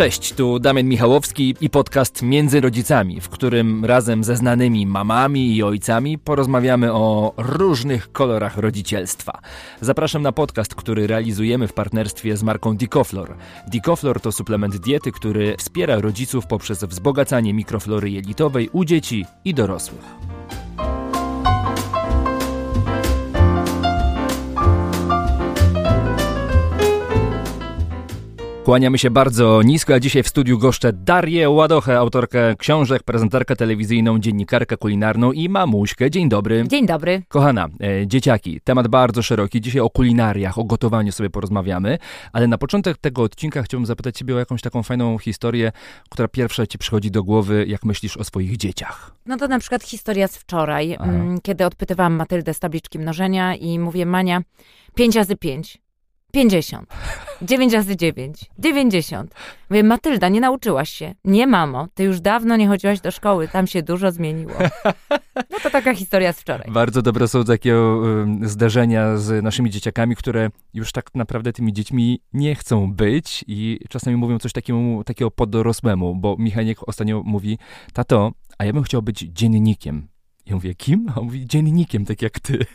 Cześć, tu Damian Michałowski i podcast Między Rodzicami, w którym razem ze znanymi mamami i ojcami porozmawiamy o różnych kolorach rodzicielstwa. Zapraszam na podcast, który realizujemy w partnerstwie z marką Dicoflor. Dicoflor to suplement diety, który wspiera rodziców poprzez wzbogacanie mikroflory jelitowej u dzieci i dorosłych. Kłaniamy się bardzo nisko, a dzisiaj w studiu goszczę Darię Ładochę, autorkę książek, prezenterkę telewizyjną, dziennikarkę kulinarną i mamuśkę. Dzień dobry. Dzień dobry. Kochana, e, dzieciaki, temat bardzo szeroki. Dzisiaj o kulinariach, o gotowaniu sobie porozmawiamy, ale na początek tego odcinka chciałbym zapytać Ciebie o jakąś taką fajną historię, która pierwsza Ci przychodzi do głowy, jak myślisz o swoich dzieciach. No to na przykład historia z wczoraj, m, kiedy odpytywałam Matyldę z tabliczki mnożenia i mówię, Mania, 5 razy 5. 50. 9 razy 9. 90. Mówię, Matylda, nie nauczyłaś się. Nie, mamo, ty już dawno nie chodziłaś do szkoły, tam się dużo zmieniło. No to taka historia z wczoraj. Bardzo dobre są takie um, zdarzenia z naszymi dzieciakami, które już tak naprawdę tymi dziećmi nie chcą być i czasami mówią coś takiemu, takiego podorosłemu, bo Michaniek ostatnio mówi, tato, a ja bym chciał być dziennikiem. Ja mówię, kim? A on mówi, dziennikiem, tak jak ty.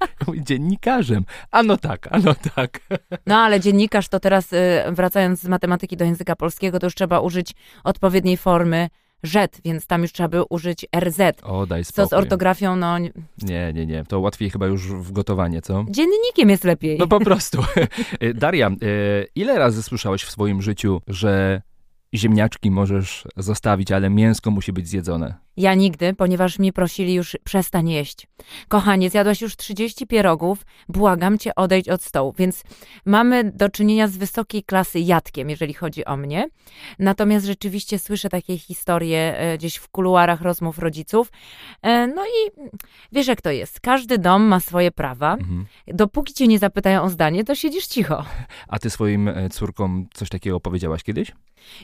Ja mówię, dziennikarzem. A no tak, a no tak. No ale dziennikarz to teraz, y, wracając z matematyki do języka polskiego, to już trzeba użyć odpowiedniej formy rzet, więc tam już trzeba by użyć RZ. O, daj Co spokój. z ortografią, no Nie, nie, nie. To łatwiej chyba już w gotowanie, co? dziennikiem jest lepiej. No po prostu. Daria, e, ile razy słyszałeś w swoim życiu, że ziemniaczki możesz zostawić, ale mięsko musi być zjedzone? Ja nigdy, ponieważ mnie prosili już przestań jeść. Kochanie, zjadłaś już 30 pierogów, błagam cię, odejdź od stołu. Więc mamy do czynienia z wysokiej klasy jadkiem, jeżeli chodzi o mnie. Natomiast rzeczywiście słyszę takie historie e, gdzieś w kuluarach rozmów rodziców. E, No i wiesz jak to jest, każdy dom ma swoje prawa. Mhm. Dopóki cię nie zapytają o zdanie, to siedzisz cicho. A ty swoim e, córkom coś takiego powiedziałaś kiedyś?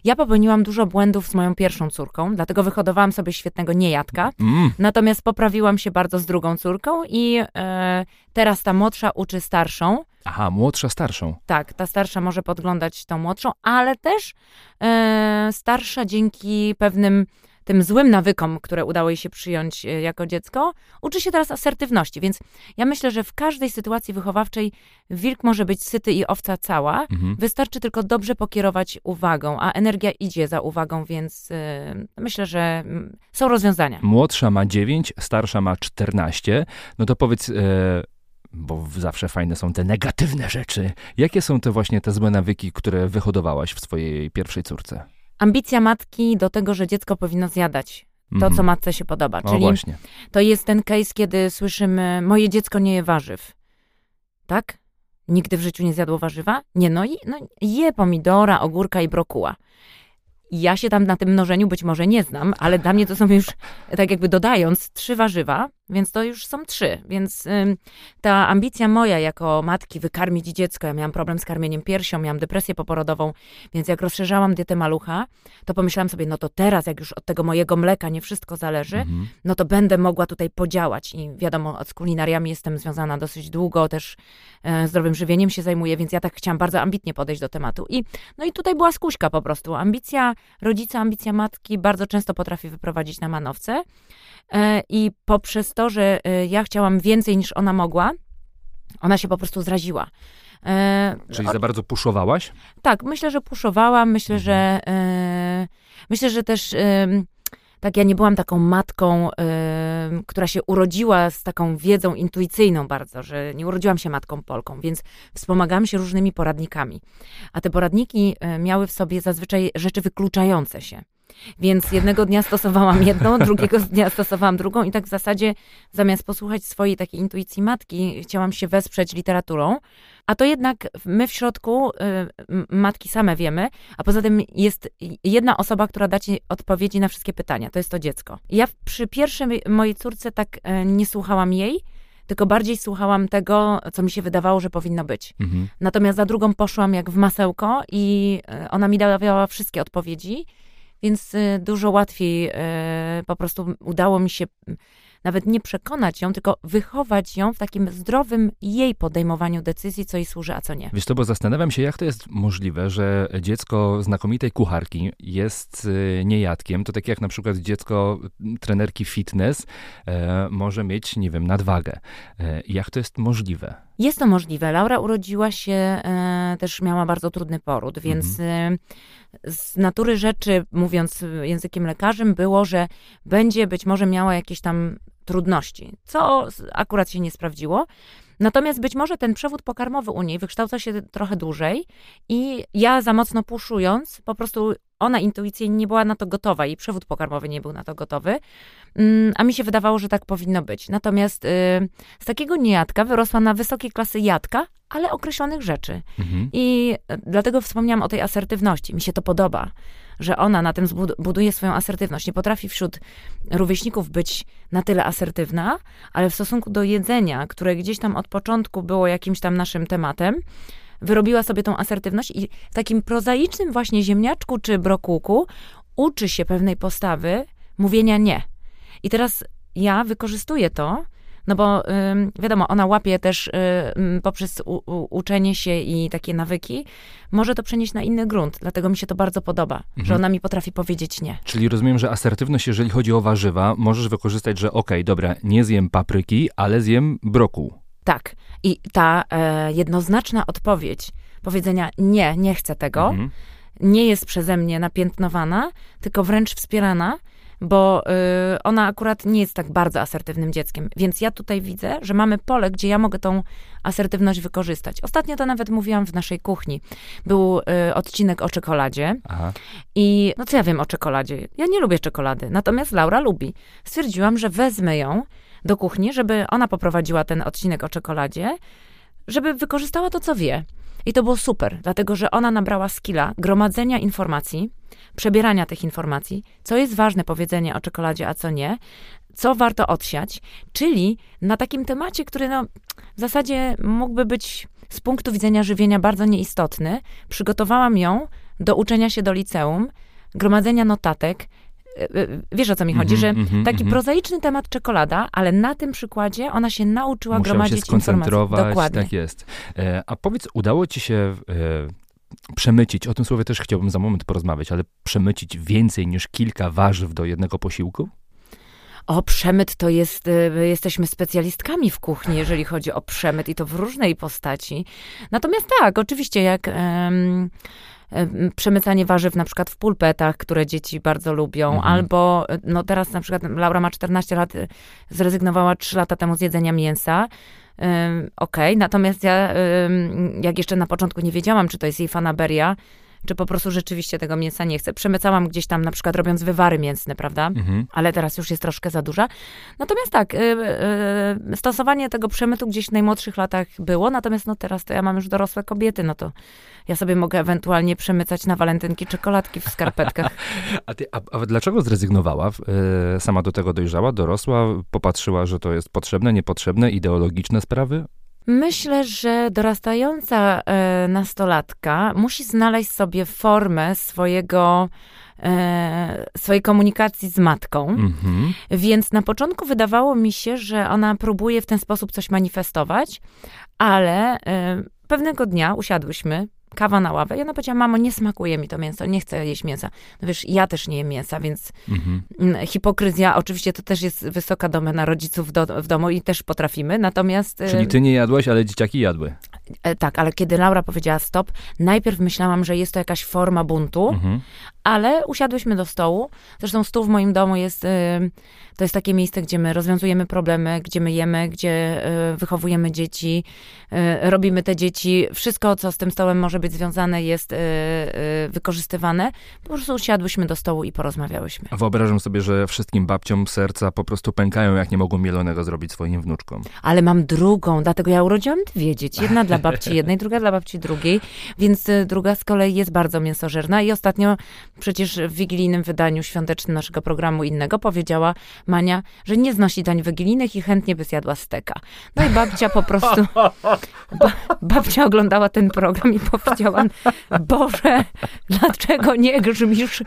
Ja popełniłam dużo błędów z moją pierwszą córką, dlatego wyhodowałam sobie świetnego niejadka. Mm. Natomiast poprawiłam się bardzo z drugą córką i e, teraz ta młodsza uczy starszą. Aha, młodsza starszą. Tak, ta starsza może podglądać tą młodszą, ale też e, starsza dzięki pewnym tym złym nawykom, które udało jej się przyjąć e, jako dziecko, uczy się teraz asertywności. Więc ja myślę, że w każdej sytuacji wychowawczej wilk może być syty i owca cała. Mhm. Wystarczy tylko dobrze pokierować uwagą, a energia idzie za uwagą, więc e, myślę, że mm, są rozwiązania. Młodsza ma 9, starsza ma 14. No to powiedz, e, bo zawsze fajne są te negatywne rzeczy. Jakie są te właśnie te złe nawyki, które wyhodowałaś w swojej pierwszej córce? Ambicja matki do tego, że dziecko powinno zjadać to, Mhm. co matce się podoba. No Czyli właśnie. to jest ten case, kiedy słyszymy, moje dziecko nie je warzyw. Tak? Nigdy w życiu nie zjadło warzywa? Nie, no, i, no je pomidora, ogórka i brokuła. Ja się tam na tym mnożeniu być może nie znam, ale dla mnie to są już, tak jakby dodając, trzy warzywa, więc to już są trzy. Więc ym, ta ambicja moja jako matki wykarmić dziecko, ja miałam problem z karmieniem piersią, miałam depresję poporodową, więc jak rozszerzałam dietę malucha, to pomyślałam sobie, no to teraz, jak już od tego mojego mleka nie wszystko zależy, Mhm. no to będę mogła tutaj podziałać. I wiadomo, z kulinariami jestem związana dosyć długo, też e, zdrowym żywieniem się zajmuję, więc ja tak chciałam bardzo ambitnie podejść do tematu. I, no i tutaj była skuśka po prostu. Ambicja rodzica, ambicja matki bardzo często potrafi wyprowadzić na manowce. E, I poprzez to, że e, ja chciałam więcej niż ona mogła, ona się po prostu zraziła. E, Czyli za bardzo puszowałaś? tak, myślę, że puszowałam, myślę, Mhm. że e, myślę, że też em, tak ja nie byłam taką matką, em, która się urodziła z taką wiedzą intuicyjną bardzo, że nie urodziłam się matką Polką, więc wspomagałam się różnymi poradnikami. A te poradniki e, miały w sobie zazwyczaj rzeczy wykluczające się. Więc jednego dnia stosowałam jedną, drugiego dnia stosowałam drugą i tak w zasadzie zamiast posłuchać swojej takiej intuicji matki, chciałam się wesprzeć literaturą. A to jednak my w środku, y, matki same wiemy, a poza tym jest jedna osoba, która da ci odpowiedzi na wszystkie pytania, to jest to dziecko. Ja przy pierwszej mojej córce tak e, nie słuchałam jej, tylko bardziej słuchałam tego, co mi się wydawało, że powinno być. Mhm. Natomiast za drugą poszłam jak w masełko i e, ona mi dawała wszystkie odpowiedzi, więc e, dużo łatwiej e, po prostu udało mi się nawet nie przekonać ją, tylko wychować ją w takim zdrowym jej podejmowaniu decyzji, co jej służy, a co nie. Wiesz to, bo zastanawiam się, jak to jest możliwe, że dziecko znakomitej kucharki jest y, niejadkiem. To tak jak na przykład dziecko trenerki fitness e, może mieć, nie wiem, nadwagę. E, jak to jest możliwe? Jest to możliwe. Laura urodziła się, e, też miała bardzo trudny poród, więc mhm. e, z natury rzeczy, mówiąc językiem lekarzem, było, że będzie być może miała jakieś tam trudności, co akurat się nie sprawdziło. Natomiast być może ten przewód pokarmowy u niej wykształca się trochę dłużej i ja za mocno puszując, po prostu ona intuicyjnie nie była na to gotowa i przewód pokarmowy nie był na to gotowy, mm, a mi się wydawało, że tak powinno być. Natomiast y, z takiego niejadka wyrosła na wysokiej klasy jadka, ale określonych rzeczy. Mhm. I dlatego wspomniałam o tej asertywności. Mi się to podoba, że ona na tym buduje swoją asertywność. Nie potrafi wśród rówieśników być na tyle asertywna, ale w stosunku do jedzenia, które gdzieś tam od początku było jakimś tam naszym tematem, wyrobiła sobie tą asertywność i w takim prozaicznym właśnie ziemniaczku czy brokułku uczy się pewnej postawy mówienia nie. I teraz ja wykorzystuję to, no bo wiadomo, ona łapie też poprzez u, u, uczenie się i takie nawyki, może to przenieść na inny grunt. Dlatego mi się to bardzo podoba, mhm. że ona mi potrafi powiedzieć nie. Czyli rozumiem, że asertywność, jeżeli chodzi o warzywa, możesz wykorzystać, że okej, okay, dobra, nie zjem papryki, ale zjem brokuł. Tak. I ta e, jednoznaczna odpowiedź, powiedzenia nie, nie chcę tego, mhm. nie jest przeze mnie napiętnowana, tylko wręcz wspierana, bo y, ona akurat nie jest tak bardzo asertywnym dzieckiem. Więc ja tutaj widzę, że mamy pole, gdzie ja mogę tą asertywność wykorzystać. Ostatnio to nawet mówiłam w naszej kuchni. Był y, odcinek o czekoladzie. Aha. I no co ja wiem o czekoladzie? Ja nie lubię czekolady, natomiast Laura lubi. Stwierdziłam, że wezmę ją do kuchni, żeby ona poprowadziła ten odcinek o czekoladzie, żeby wykorzystała to, co wie. I to było super, dlatego że ona nabrała skilla gromadzenia informacji, przebierania tych informacji, co jest ważne powiedzenie o czekoladzie, a co nie, co warto odsiać, czyli na takim temacie, który no, w zasadzie mógłby być z punktu widzenia żywienia bardzo nieistotny, przygotowałam ją do uczenia się do liceum, gromadzenia notatek, wiesz o co mi chodzi, mm-hmm, że mm-hmm, taki mm-hmm. prozaiczny temat czekolada, ale na tym przykładzie ona się nauczyła Musiał gromadzić się skoncentrować. Dokładnie. Tak jest. E, a powiedz, udało ci się przemycić, o tym słowie też chciałbym za moment porozmawiać, ale przemycić więcej niż kilka warzyw do jednego posiłku? O, przemyt to jest, jesteśmy specjalistkami w kuchni, jeżeli chodzi o przemyt i to w różnej postaci. Natomiast tak, oczywiście, jak. Przemycanie warzyw na przykład w pulpetach, które dzieci bardzo lubią, mhm. albo no teraz na przykład Laura ma 14 lat, zrezygnowała 3 lata temu z jedzenia mięsa. Okej, okay. natomiast ja, jak jeszcze na początku nie wiedziałam, czy to jest jej fanaberia, czy po prostu rzeczywiście tego mięsa nie chcę. Przemycałam gdzieś tam na przykład robiąc wywary mięsne, prawda? Mhm. Ale teraz już jest troszkę za duża. Natomiast tak, y, y, stosowanie tego przemytu gdzieś w najmłodszych latach było, natomiast no teraz to ja mam już dorosłe kobiety, no to ja sobie mogę ewentualnie przemycać na walentynki czekoladki w skarpetkach. a, ty, a, a dlaczego zrezygnowała? Y, sama do tego dojrzała, dorosła, popatrzyła, że to jest potrzebne, niepotrzebne, ideologiczne sprawy? Myślę, że dorastająca e, nastolatka musi znaleźć sobie formę swojego, e, swojej komunikacji z matką. Mhm. Więc na początku wydawało mi się, że ona próbuje w ten sposób coś manifestować, ale e, pewnego dnia usiadłyśmy kawa na ławę. I ona powiedziała, mamo, nie smakuje mi to mięso, nie chcę jeść mięsa. No wiesz, ja też nie jem mięsa, więc mhm. Hipokryzja, oczywiście to też jest wysoka domena rodziców do, w domu i też potrafimy, natomiast... Czyli ty nie jadłaś, ale dzieciaki jadły. E, tak, ale kiedy Laura powiedziała stop, najpierw myślałam, że jest to jakaś forma buntu, mhm. Ale usiadłyśmy do stołu. Zresztą stół w moim domu jest, y, to jest takie miejsce, gdzie my rozwiązujemy problemy, gdzie my jemy, gdzie y, wychowujemy dzieci, y, robimy te dzieci. Wszystko, co z tym stołem może być związane, jest wykorzystywane. Po prostu usiadłyśmy do stołu i porozmawiałyśmy. Wyobrażam sobie, że wszystkim babciom serca po prostu pękają, jak nie mogą mielonego zrobić swoim wnuczkom. Ale mam drugą, dlatego ja urodziłam dwie dzieci. Jedna dla babci jednej, druga dla babci drugiej, więc druga z kolei jest bardzo mięsożerna i ostatnio przecież w wigilijnym wydaniu świątecznym naszego programu innego powiedziała Mania, że nie znosi dań wigilijnych i chętnie by zjadła steka. No i babcia po prostu, ba, babcia oglądała ten program i powiedziała, Boże, dlaczego nie grzmisz?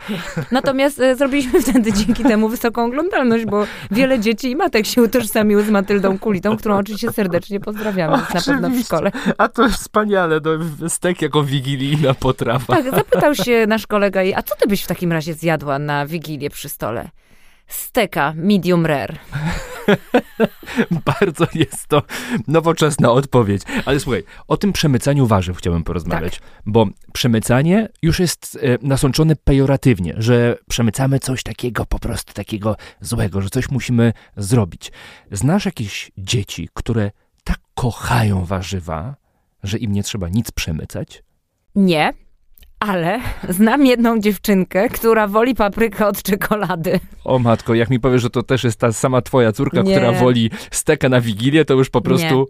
Natomiast e, zrobiliśmy wtedy dzięki temu wysoką oglądalność, bo wiele dzieci i matek się utożsamiły z Matyldą Kulitą, którą oczywiście serdecznie pozdrawiamy, jest na pewno w szkole. A to wspaniale, no, stek jako wigilijna potrawa. Tak, zapytał się nasz kolega jej, a co ty byś w takim razie zjadła na wigilię przy stole? Steka medium rare. Bardzo jest to nowoczesna odpowiedź. Ale słuchaj, o tym przemycaniu warzyw chciałbym porozmawiać, tak. bo przemycanie już jest e, nasączone pejoratywnie, że przemycamy coś takiego, po prostu takiego złego, że coś musimy zrobić. Znasz jakieś dzieci, które tak kochają warzywa, że im nie trzeba nic przemycać? Nie, ale znam jedną dziewczynkę, która woli paprykę od czekolady. O matko, jak mi powiesz, że to też jest ta sama twoja córka, nie. która woli steka na Wigilię, to już po prostu...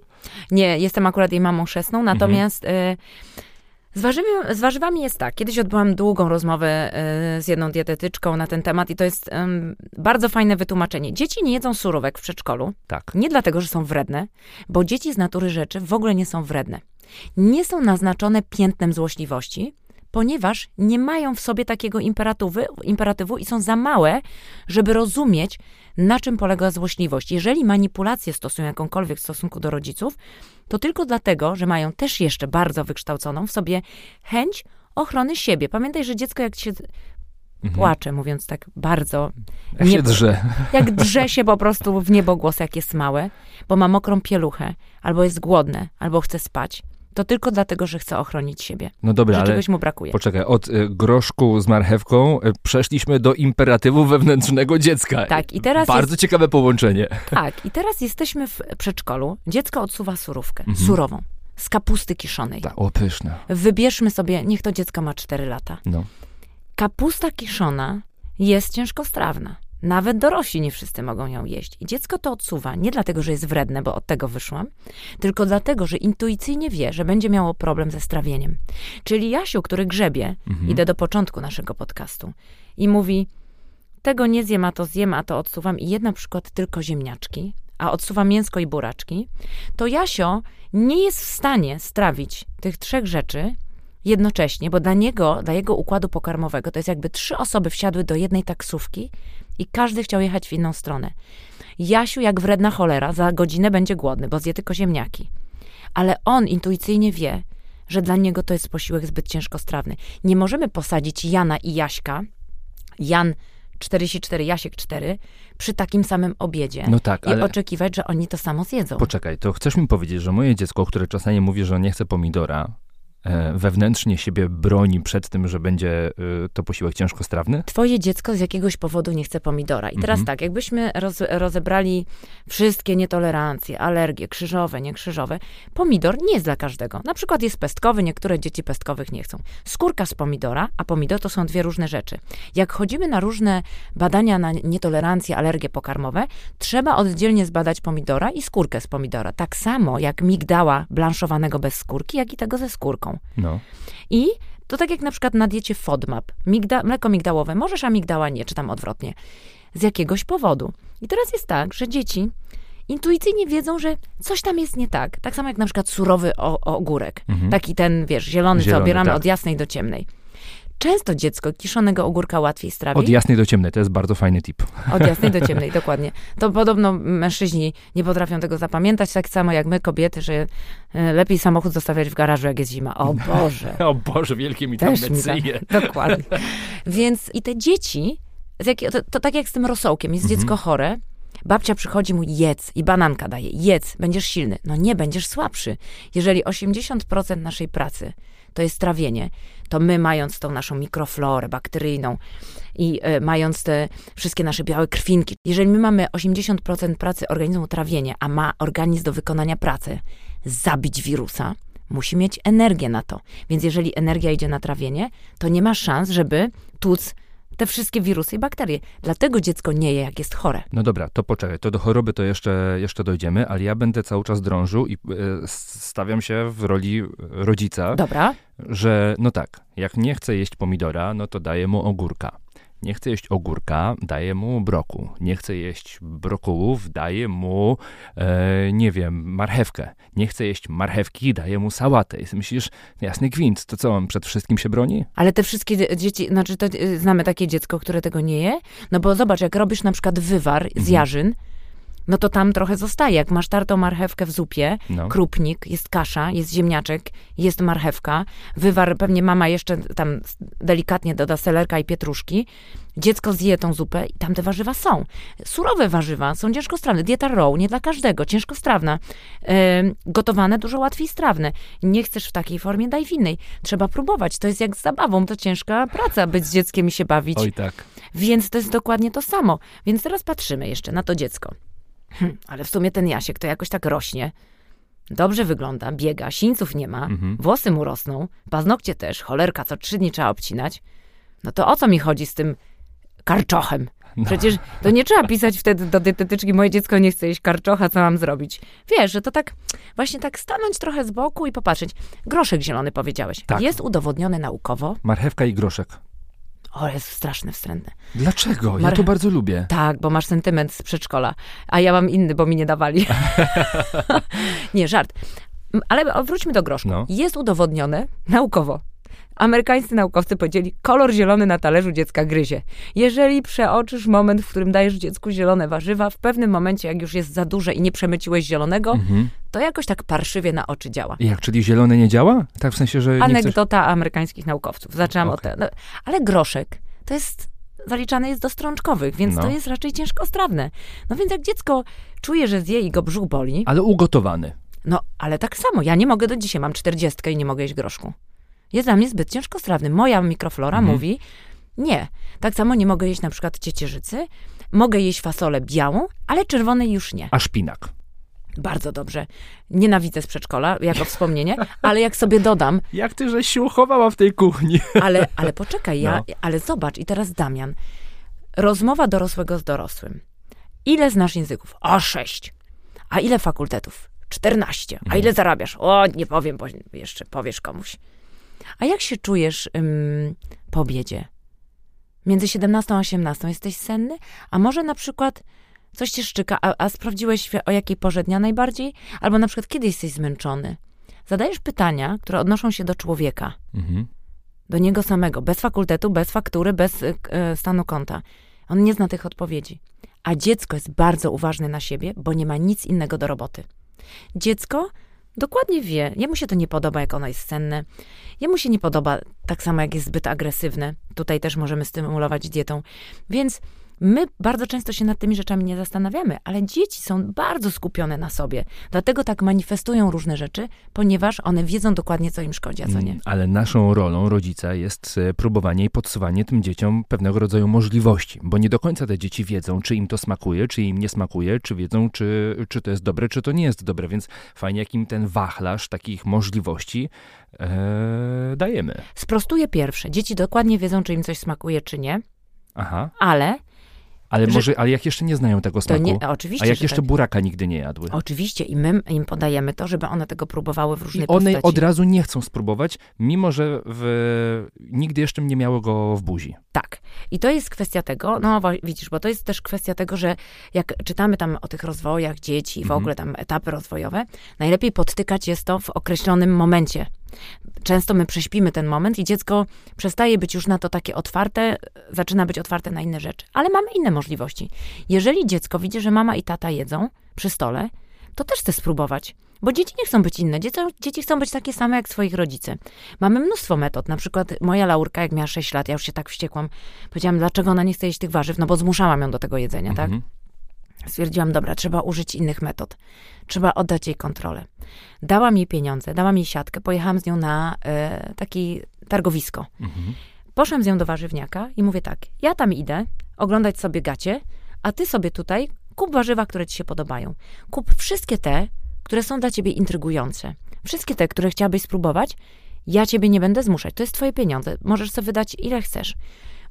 Nie, nie jestem akurat jej mamą chrzestną, natomiast... Mhm. Y z, z, warzywami jest tak. Kiedyś odbyłam długą rozmowę y, z jedną dietetyczką na ten temat i to jest y, bardzo fajne wytłumaczenie. Dzieci nie jedzą surówek w przedszkolu. Tak. Nie dlatego, że są wredne, bo dzieci z natury rzeczy w ogóle nie są wredne. Nie są naznaczone piętnem złośliwości, ponieważ nie mają w sobie takiego imperatywu, imperatywu i są za małe, żeby rozumieć, na czym polega złośliwość. Jeżeli manipulacje stosują jakąkolwiek w stosunku do rodziców, to tylko dlatego, że mają też jeszcze bardzo wykształconą w sobie chęć ochrony siebie. Pamiętaj, że dziecko jak się mhm. płacze, mówiąc tak bardzo... Jak nie, się drze. Jak drze się po prostu w niebogłos, jak jest małe, bo ma mokrą pieluchę, albo jest głodne, albo chce spać to tylko dlatego, że chce ochronić siebie. No dobra, że ale czegoś mu brakuje. Poczekaj, od y, groszku z marchewką y, przeszliśmy do imperatywu wewnętrznego dziecka. Tak, i teraz Bardzo jest... ciekawe połączenie. Tak, i teraz jesteśmy w przedszkolu. Dziecko odsuwa surówkę, mhm. surową, z kapusty kiszonej. Tak, o pyszne. Wybierzmy sobie, niech to dziecko ma 4 lata. No. Kapusta kiszona jest ciężkostrawna. Nawet dorośli nie wszyscy mogą ją jeść. I dziecko to odsuwa nie dlatego, że jest wredne, bo od tego wyszłam, tylko dlatego, że intuicyjnie wie, że będzie miało problem ze strawieniem. Czyli Jasiu, który grzebie, mhm. idę do początku naszego podcastu i mówi, tego nie zjem, a to zjem, a to odsuwam i jedna na przykład tylko ziemniaczki, a odsuwa mięsko i buraczki, to Jasio nie jest w stanie strawić tych trzech rzeczy jednocześnie, bo dla niego, dla jego układu pokarmowego, to jest jakby trzy osoby wsiadły do jednej taksówki i każdy chciał jechać w inną stronę. Jasiu, jak wredna cholera, za godzinę będzie głodny, bo zje tylko ziemniaki. Ale on intuicyjnie wie, że dla niego to jest posiłek zbyt ciężkostrawny. Nie możemy posadzić Jana i Jaśka, Jan 44, Jasiek 4, przy takim samym obiedzie no tak, i ale... oczekiwać, że oni to samo zjedzą. Poczekaj, to chcesz mi powiedzieć, że moje dziecko, które czasami mówi, że nie chce pomidora, wewnętrznie siebie broni przed tym, że będzie e, to posiłek ciężkostrawny? Twoje dziecko z jakiegoś powodu nie chce pomidora. I teraz mhm. tak, jakbyśmy roz, rozebrali wszystkie nietolerancje, alergie, krzyżowe, niekrzyżowe, pomidor nie jest dla każdego. Na przykład jest pestkowy, niektóre dzieci pestkowych nie chcą. Skórka z pomidora, a pomidor to są dwie różne rzeczy. Jak chodzimy na różne badania na nietolerancje, alergie pokarmowe, trzeba oddzielnie zbadać pomidora i skórkę z pomidora. Tak samo jak migdała blanszowanego bez skórki, jak i tego ze skórką. No. I to tak jak na przykład na diecie FODMAP. Migda, mleko migdałowe możesz, a migdała nie, czy tam odwrotnie. Z jakiegoś powodu. I teraz jest tak, że dzieci intuicyjnie wiedzą, że coś tam jest nie tak. Tak samo jak na przykład surowy o, ogórek. Mhm. Taki ten, wiesz, zielony, zielony co obieramy tak. od jasnej do ciemnej. Często dziecko kiszonego ogórka łatwiej strawi. Od jasnej do ciemnej, to jest bardzo fajny tip. Od jasnej do ciemnej, dokładnie. To podobno mężczyźni nie potrafią tego zapamiętać, tak samo jak my, kobiety, że e, lepiej samochód zostawiać w garażu, jak jest zima. O Boże. o Boże, wielkie mi tam mecyje. Dokładnie. Więc i te dzieci, to, to, tak jak z tym rosołkiem, jest mhm. dziecko chore, Babcia przychodzi mu, jedz i bananka daje, jedz, będziesz silny. No nie, będziesz słabszy. Jeżeli 80% naszej pracy to jest trawienie, to my mając tą naszą mikroflorę bakteryjną i y, mając te wszystkie nasze białe krwinki, jeżeli my mamy 80% pracy organizmu trawienie, a ma organizm do wykonania pracy zabić wirusa, musi mieć energię na to. Więc jeżeli energia idzie na trawienie, to nie ma szans, żeby tłuc te wszystkie wirusy i bakterie. Dlatego dziecko nie je, jak jest chore. No dobra, to poczekaj, to do choroby to jeszcze, jeszcze dojdziemy, ale ja będę cały czas drążył i e, stawiam się w roli rodzica, Dobra. że no tak, jak nie chce jeść pomidora, no to daję mu ogórka. Nie chce jeść ogórka, daję mu broku. Nie chce jeść brokułów, daję mu, e, nie wiem, marchewkę. Nie chce jeść marchewki, daję mu sałatę. I myślisz, jasny gwint, to co, on przed wszystkim się broni? Ale te wszystkie dzie- dzieci, znaczy to y, znamy takie dziecko, które tego nie je? No bo zobacz, jak robisz na przykład wywar z Mhm. No to tam trochę zostaje. Jak masz tartą marchewkę w zupie, No. krupnik, jest kasza, jest ziemniaczek, jest marchewka, wywar, pewnie mama jeszcze tam delikatnie doda selerka i pietruszki. Dziecko zje tą zupę i tam te warzywa są. Surowe warzywa są ciężkostrawne. Dieta raw, nie dla każdego, ciężkostrawna. Ym, gotowane dużo łatwiej strawne. Nie chcesz w takiej formie, daj w innej. Trzeba próbować. To jest jak z zabawą, to ciężka praca być z dzieckiem i się bawić. Oj tak. Więc to jest dokładnie to samo. Więc teraz patrzymy jeszcze na to dziecko. Hm, ale w sumie ten Jasiek to jakoś tak rośnie. Dobrze wygląda, biega, sińców nie ma, Mhm. włosy mu rosną, paznokcie też, cholerka, co trzy dni trzeba obcinać. No to o co mi chodzi z tym karczochem? No. Przecież to nie trzeba pisać wtedy do dietetyczki, moje dziecko nie chce jeść karczocha, co mam zrobić? Wiesz, że to tak, właśnie tak stanąć trochę z boku i popatrzeć. Groszek zielony powiedziałeś. Tak. Jest udowodnione naukowo. Marchewka i groszek. O, jest straszne, wstrętne. Dlaczego? Ja Marche- to bardzo lubię. Tak, bo masz sentyment z przedszkola, a ja mam inny, bo mi nie dawali. nie, żart. Ale wróćmy do groszku. No. Jest udowodnione naukowo. Amerykańscy naukowcy powiedzieli, kolor zielony na talerzu dziecka gryzie. Jeżeli przeoczysz moment, w którym dajesz dziecku zielone warzywa, w pewnym momencie, jak już jest za duże i nie przemyciłeś zielonego, Mhm. to jakoś tak parszywie na oczy działa. Jak, czyli zielone nie działa? Tak w sensie, że nie chcesz... Anegdota amerykańskich naukowców. Zaczęłam Okej. od tego. No, ale groszek to jest zaliczany jest do strączkowych, więc No. to jest raczej ciężkostrawne. No więc jak dziecko czuje, że zje i go brzuch boli, Ale ugotowany. no ale tak samo, ja nie mogę do dzisiaj, mam czterdziestkę i nie mogę jeść groszku. Jest dla mnie zbyt ciężkostrawny. Moja mikroflora Mhm. mówi, nie. Tak samo nie mogę jeść na przykład ciecierzycy, mogę jeść fasolę białą, ale czerwonej już nie. A szpinak. Bardzo dobrze. Nienawidzę z przedszkola, jako wspomnienie, ale jak sobie dodam, Jak ty żeś się uchowała w tej kuchni? Ale, ale poczekaj, ja, No. ale zobacz, i teraz Damian. Rozmowa dorosłego z dorosłym. Ile znasz języków? O, sześć. A ile fakultetów? Czternaście. A Mhm. ile zarabiasz? O, nie powiem, bo jeszcze powiesz komuś. A jak się czujesz ym, po obiedzie? Między 17 a 18 jesteś senny? A może na przykład coś cię szczyka, a, a sprawdziłeś o jakiej porze dnia najbardziej? Albo na przykład kiedy jesteś zmęczony? Zadajesz pytania, które odnoszą się do człowieka Mhm. do niego samego, bez fakultetu, bez faktury, bez y, stanu konta. On nie zna tych odpowiedzi. A dziecko jest bardzo uważne na siebie, bo nie ma nic innego do roboty. Dziecko dokładnie wie, jemu się to nie podoba, jak ono jest senne. Jemu się nie podoba tak samo, jak jest zbyt agresywne. Tutaj też możemy stymulować dietą. Więc my bardzo często się nad tymi rzeczami nie zastanawiamy, ale dzieci są bardzo skupione na sobie. Dlatego tak manifestują różne rzeczy, ponieważ one wiedzą dokładnie, co im szkodzi, a co nie. Mm, Ale naszą rolą rodzica jest e, próbowanie i podsuwanie tym dzieciom pewnego rodzaju możliwości, bo nie do końca te dzieci wiedzą, czy im to smakuje, czy im nie smakuje, czy wiedzą, czy, czy to jest dobre, czy to nie jest dobre, więc fajnie, jak im ten wachlarz takich możliwości e, dajemy. Sprostuję pierwsze. Dzieci dokładnie wiedzą, czy im coś smakuje, czy nie, Aha, ale ale Że- może, ale jak jeszcze nie znają tego smaku, nie, oczywiście, a jak jeszcze tak. buraka nigdy nie jadły. Oczywiście i my im podajemy to, żeby one tego próbowały w różnej I one postaci. od razu nie chcą spróbować, mimo że w, nigdy jeszcze nie miało go w buzi. Tak. I to jest kwestia tego, no widzisz, bo to jest też kwestia tego, że jak czytamy tam o tych rozwojach dzieci i w Mhm. ogóle tam etapy rozwojowe, najlepiej podtykać jest to w określonym momencie. Często my prześpimy ten moment i dziecko przestaje być już na to takie otwarte, zaczyna być otwarte na inne rzeczy. Ale mamy inne możliwości. Jeżeli dziecko widzi, że mama i tata jedzą przy stole, to też chce spróbować. Bo dzieci nie chcą być inne. Dzieci, dzieci chcą być takie same jak swoich rodzice. Mamy mnóstwo metod. Na przykład moja Laurka, jak miała 6 lat, ja już się tak wściekłam. Powiedziałam, dlaczego ona nie chce jeść tych warzyw? No bo zmuszałam ją do tego jedzenia, tak? Stwierdziłam, dobra, trzeba użyć innych metod. Trzeba oddać jej kontrolę. Dałam jej pieniądze, dałam jej siatkę, pojechałam z nią na e, taki targowisko. Mhm. Poszłam z nią do warzywniaka i mówię tak, ja tam idę oglądać sobie gacie, a ty sobie tutaj kup warzywa, które ci się podobają. Kup wszystkie te, które są dla ciebie intrygujące. Wszystkie te, które chciałabyś spróbować, ja ciebie nie będę zmuszać. To jest twoje pieniądze. Możesz sobie wydać ile chcesz.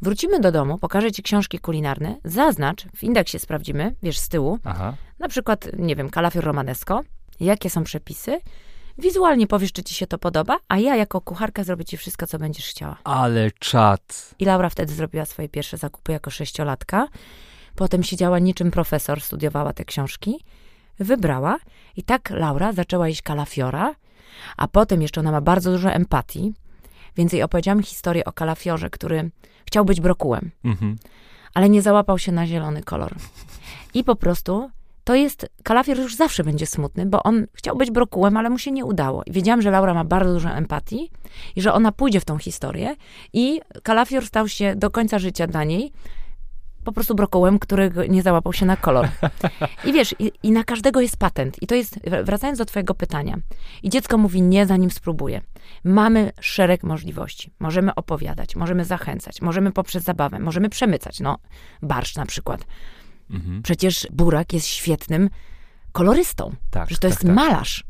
Wrócimy do domu, pokażę ci książki kulinarne, zaznacz, w indeksie sprawdzimy, wiesz, z tyłu, Aha. na przykład, nie wiem, kalafior romanesco, jakie są przepisy, wizualnie powiesz, czy ci się to podoba, a ja jako kucharka zrobię ci wszystko, co będziesz chciała. Ale czad. I Laura wtedy zrobiła swoje pierwsze zakupy jako sześciolatka. Potem siedziała niczym profesor, studiowała te książki, wybrała i tak Laura zaczęła jeść kalafiora, a potem jeszcze ona ma bardzo dużo empatii, więc jej opowiedziałam historię o kalafiorze, który chciał być brokułem, Mhm. ale nie załapał się na zielony kolor. I po prostu to jest, kalafior już zawsze będzie smutny, bo on chciał być brokułem, ale mu się nie udało. I wiedziałam, że Laura ma bardzo dużo empatii i że ona pójdzie w tą historię i kalafior stał się do końca życia dla niej po prostu brokułem, który nie załapał się na kolor. I wiesz, i, i na każdego jest patent. I to jest, wracając do twojego pytania, i dziecko mówi nie, zanim spróbuje. Mamy szereg możliwości. Możemy opowiadać, możemy zachęcać, możemy poprzez zabawę, możemy przemycać. No, barszcz na przykład. Mhm. Przecież burak jest świetnym kolorystą. Tak, Że to jest tak, tak. malarz.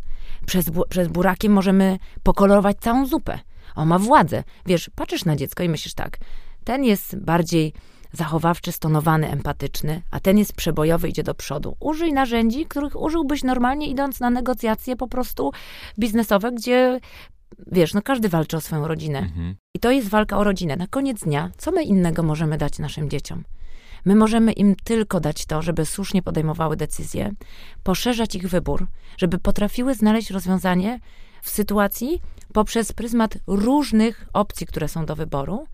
Przez, bu- przez burakiem możemy pokolorować całą zupę. On ma władzę. Wiesz, patrzysz na dziecko i myślisz tak, ten jest bardziej zachowawczy, stonowany, empatyczny, a ten jest przebojowy, idzie do przodu. Użyj narzędzi, których użyłbyś normalnie idąc na negocjacje po prostu biznesowe, gdzie wiesz, no każdy walczy o swoją rodzinę. Mhm. I to jest walka o rodzinę. Na koniec dnia, co my innego możemy dać naszym dzieciom? My możemy im tylko dać to, żeby słusznie podejmowały decyzje, poszerzać ich wybór, żeby potrafiły znaleźć rozwiązanie w sytuacji poprzez pryzmat różnych opcji, które są do wyboru.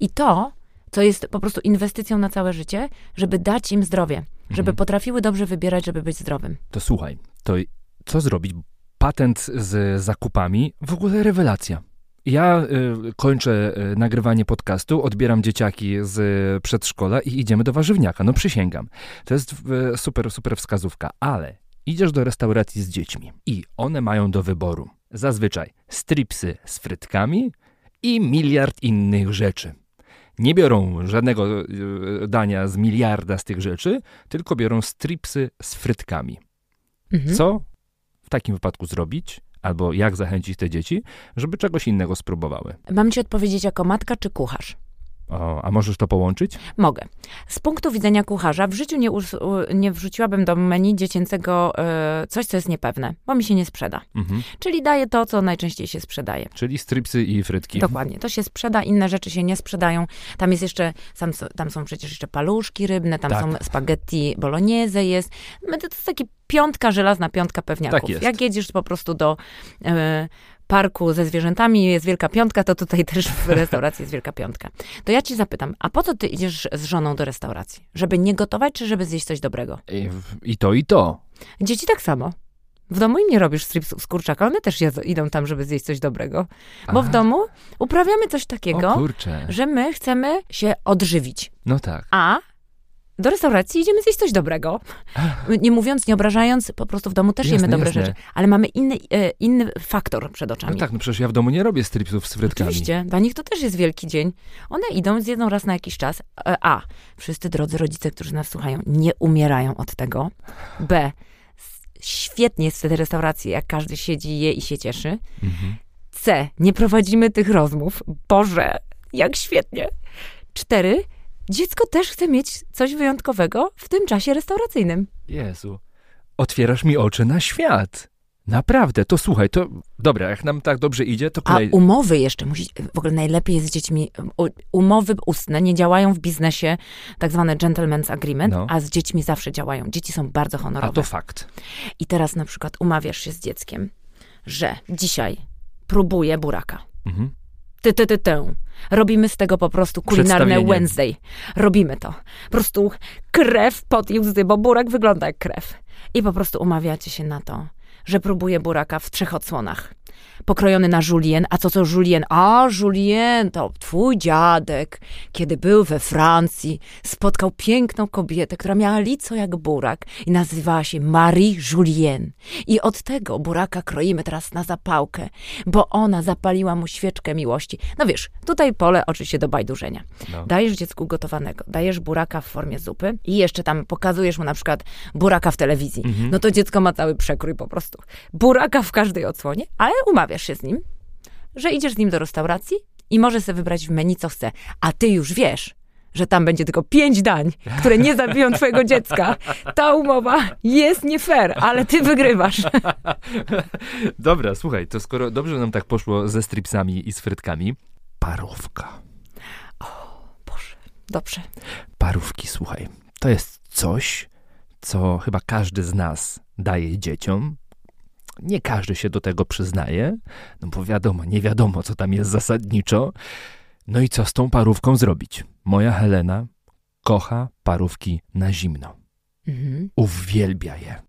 I to, co jest po prostu inwestycją na całe życie, żeby dać im zdrowie, żeby Mhm. potrafiły dobrze wybierać, żeby być zdrowym. To słuchaj, to co zrobić? Patent z zakupami, w ogóle rewelacja. Ja y, kończę y, nagrywanie podcastu, odbieram dzieciaki z y, przedszkola i idziemy do warzywniaka. No przysięgam. To jest super, super wskazówka, ale idziesz do restauracji z dziećmi i one mają do wyboru zazwyczaj stripsy z frytkami i miliard innych rzeczy. Nie biorą żadnego y, dania z miliarda z tych rzeczy, tylko biorą stripsy z frytkami. Mhm. Co w takim wypadku zrobić, albo jak zachęcić te dzieci, żeby czegoś innego spróbowały? Mam ci odpowiedzieć jako matka czy kucharz? O, a możesz to połączyć? Mogę. Z punktu widzenia kucharza w życiu nie, us- nie wrzuciłabym do menu dziecięcego e, coś, co jest niepewne, bo mi się nie sprzeda. Mhm. Czyli daję to, co najczęściej się sprzedaje. Czyli stripsy i frytki. Dokładnie. To się sprzeda, inne rzeczy się nie sprzedają. Tam jest jeszcze, tam, są- tam są przecież jeszcze paluszki rybne, tam Tak. są spaghetti bolognese jest. No To jest taki piątka, żelazna piątka pewniaków. Tak jest. Jak jedziesz po prostu do e, parku ze zwierzętami, jest wielka piątka, to tutaj też w restauracji jest wielka piątka. To ja ci zapytam, a po co ty idziesz z żoną do restauracji? Żeby nie gotować, czy żeby zjeść coś dobrego? I, I to, i to. Dzieci tak samo. W domu im nie robisz stripsów z kurczaka, one też jedzą, idą tam, żeby zjeść coś dobrego. Bo w Aha. domu uprawiamy coś takiego, że my chcemy się odżywić. No tak. A do restauracji idziemy zjeść coś dobrego. Nie mówiąc, nie obrażając, po prostu w domu też Jasne, jemy dobre jasne. rzeczy. Ale mamy inny, e, inny faktor przed No oczami. tak, no przecież ja w domu nie robię stripsów z frytkami. Oczywiście, dla nich to też jest wielki dzień. One idą, zjedzą raz na jakiś czas. E, A, wszyscy drodzy rodzice, którzy nas słuchają, nie umierają od tego. B, świetnie jest w tej restauracji, jak każdy siedzi, je i się cieszy. Mhm. C, nie prowadzimy tych rozmów. Boże, jak świetnie. Cztery, dziecko też chce mieć coś wyjątkowego w tym czasie restauracyjnym. Jezu. Otwierasz mi oczy na świat. Naprawdę, to słuchaj, to dobra, jak nam tak dobrze idzie, to A kolej... umowy jeszcze musi, w ogóle najlepiej jest z dziećmi, umowy ustne nie działają w biznesie, tak zwane gentleman's agreement, No. a z dziećmi zawsze działają. Dzieci są bardzo A honorowe. to fakt. I teraz na przykład umawiasz się z dzieckiem, że dzisiaj próbuję buraka. Mhm. Ty, ty, ty, ty. Robimy z tego po prostu kulinarne. Wednesday. Robimy to. Po prostu krew pod i łzy, bo burak wygląda jak krew. I po prostu umawiacie się na to, że próbuje buraka w trzech odsłonach. Pokrojony na julien. A co co julien? A, julien to twój dziadek, kiedy był we Francji, spotkał piękną kobietę, która miała lico jak burak i nazywała się Marie Julien. I od tego buraka kroimy teraz na zapałkę, bo ona zapaliła mu świeczkę miłości. No wiesz, tutaj pole oczywiście do bajdurzenia. No. Dajesz dziecku gotowanego, dajesz buraka w formie zupy i jeszcze tam pokazujesz mu na przykład buraka w telewizji. Mhm. No to dziecko ma cały przekrój po prostu. Buraka w każdej odsłonie, ale umawiasz się z nim, że idziesz z nim do restauracji i może sobie wybrać w menu, co chce. A ty już wiesz, że tam będzie tylko pięć dań, które nie zabiją twojego dziecka. Ta umowa jest nie fair, ale ty wygrywasz. Dobra, słuchaj, to skoro dobrze nam tak poszło ze stripsami i z frytkami, parówka. Boże, dobrze. Parówki, słuchaj, to jest coś, co chyba każdy z nas daje dzieciom. Nie każdy się do tego przyznaje, no bo wiadomo, nie wiadomo, co tam jest zasadniczo. No i co z tą parówką zrobić? Moja Helena kocha parówki na zimno. Mhm. Uwielbia je.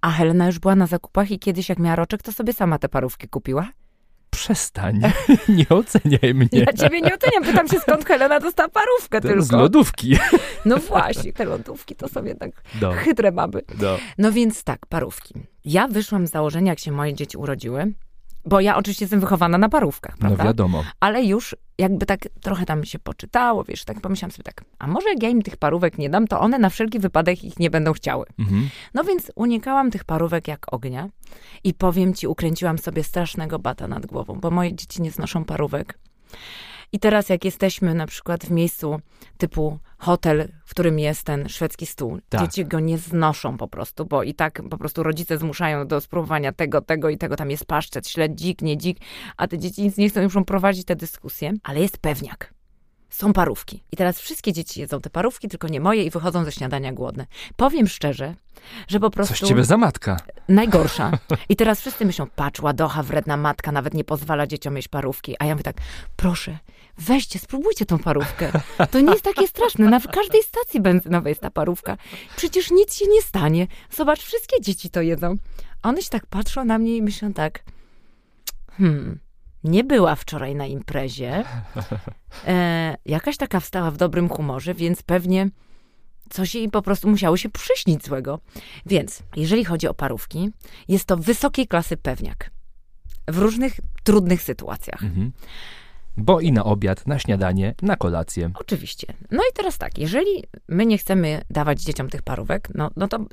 A Helena już była na zakupach i kiedyś jak miała roczek, to sobie sama te parówki kupiła? Przestań, nie oceniaj mnie. Ja ciebie nie oceniam, pytam się skąd Helena dostała parówkę tylko. z lodówki. No właśnie, te lodówki to sobie tak No, chytre baby. no. No więc tak, parówki. Ja wyszłam z założenia, jak się moje dzieci urodziły, bo ja oczywiście jestem wychowana na parówkach, no prawda? wiadomo. Ale już jakby tak trochę tam się poczytało, wiesz, tak pomyślałam sobie tak, a może jak ja im tych parówek nie dam, to one na wszelki wypadek ich nie będą chciały. Mhm. No więc unikałam tych parówek jak ognia i powiem ci, ukręciłam sobie strasznego bata nad głową, bo moje dzieci nie znoszą parówek. I teraz jak jesteśmy na przykład w miejscu typu hotel, w którym jest ten szwedzki stół, Tak. dzieci go nie znoszą po prostu, bo i tak po prostu rodzice zmuszają do spróbowania tego, tego i tego, tam jest paszczet, śledź, dzik, nie dzik, a te dzieci nic nie chcą, muszą prowadzić te dyskusje, ale jest pewniak. Są parówki. I teraz wszystkie dzieci jedzą te parówki, tylko nie moje i wychodzą ze śniadania głodne. Powiem szczerze, że po prostu Coś ciebie za matka. najgorsza. I teraz wszyscy myślą, patrz, ładocha, wredna matka, nawet nie pozwala dzieciom jeść parówki. A ja mówię tak, proszę, weźcie, spróbujcie tą parówkę. To nie jest takie straszne. Na każdej stacji benzynowej jest ta parówka. Przecież nic się nie stanie. Zobacz, wszystkie dzieci to jedzą. A one się tak patrzą na mnie i myślą tak, hmm, nie była wczoraj na imprezie. E, jakaś taka wstała w dobrym humorze, więc pewnie coś jej po prostu musiało się przyśnić złego. Więc, jeżeli chodzi o parówki, jest to wysokiej klasy pewniak. W różnych trudnych sytuacjach. Mhm. Bo i na obiad, na śniadanie, na kolację. Oczywiście. No i teraz tak, jeżeli my nie chcemy dawać dzieciom tych parówek, no, no to